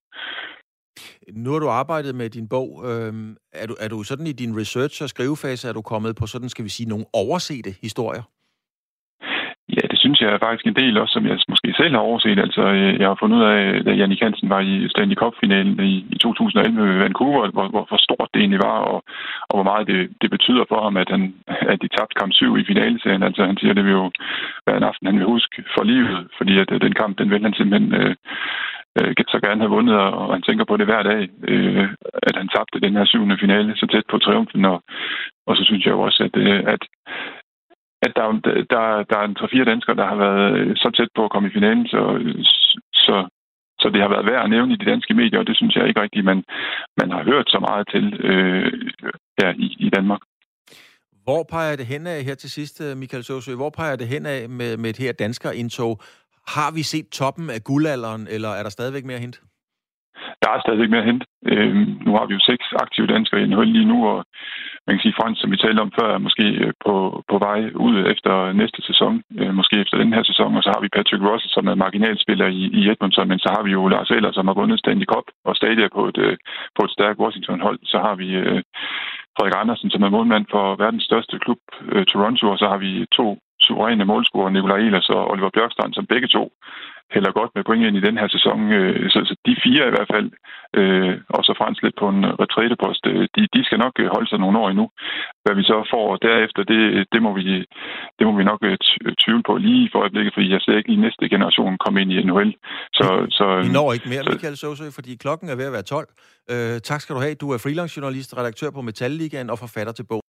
Nu har du arbejdet med din bog. Øhm, er, du, er du sådan i din research- og skrivefase, er du kommet på sådan, skal vi sige, nogle oversete historier? Ja, det synes jeg er faktisk en del også, som jeg måske selv har overset. Altså, øh, jeg har fundet ud af, da Jannik Hansen var i Stanley Cup-finalen i, i 2011 i Vancouver, hvor, hvor, hvor stort det egentlig var, og, og hvor meget det, det betyder for ham, at, han, at de tabte kamp 7 i finaleserien. Altså, han siger, at det vil jo være en aften, han vil huske for livet, fordi at øh, den kamp, den vil han simpelthen øh, øh, så gerne have vundet, og han tænker på det hver dag, øh, at han tabte den her syvende finale så tæt på triumfen, og, og så synes jeg jo også, at, øh, at, at der, der, der er en 3-4 danskere, der har været så tæt på at komme i finalen, så, så så det har været værd at nævne i de danske medier, og det synes jeg ikke rigtigt, man, man har hørt så meget til øh, her i, i Danmark. Hvor peger det hen af her til sidst, Michael Søsø? Hvor peger det hen af med, med et her dansker indtog? Har vi set toppen af guldalderen, eller er der stadigvæk mere hint? Der er stadigvæk mere at hente. Øh, nu har vi jo seks aktive danskere i NHL lige nu, og man kan sige, Frans, som vi talte om før, er måske øh, på, på vej ud efter næste sæson, øh, måske efter den her sæson, og så har vi Patrick Russell, som er marginalspiller i, i Edmonton, men så har vi jo Lars Eller, som har vundet Stanley Cup, og stadig er på et, øh, på et stærkt Washington-hold. Så har vi øh, Frederik Andersen, som er målmand for verdens største klub, øh, Toronto, og så har vi to suveræne målscorer, Nikolaj Ehlers og Oliver Bjørkstrand, som begge to hælder godt med point ind i den her sæson. Øh, så, så de fire i hvert fald, øh, og så Frans lidt på en retrætepost, øh, de, de skal nok øh, holde sig nogle år endnu. Hvad vi så får derefter, det, det, må, vi, det må vi nok tvivle på lige for øjeblikket, fordi jeg ser ikke lige næste generation komme ind i NHL. Så, så, vi når ikke mere, Michael Sosø, fordi klokken er ved at være 12. Øh, tak skal du have. Du er freelance journalist, redaktør på Metalligaen og forfatter til bog.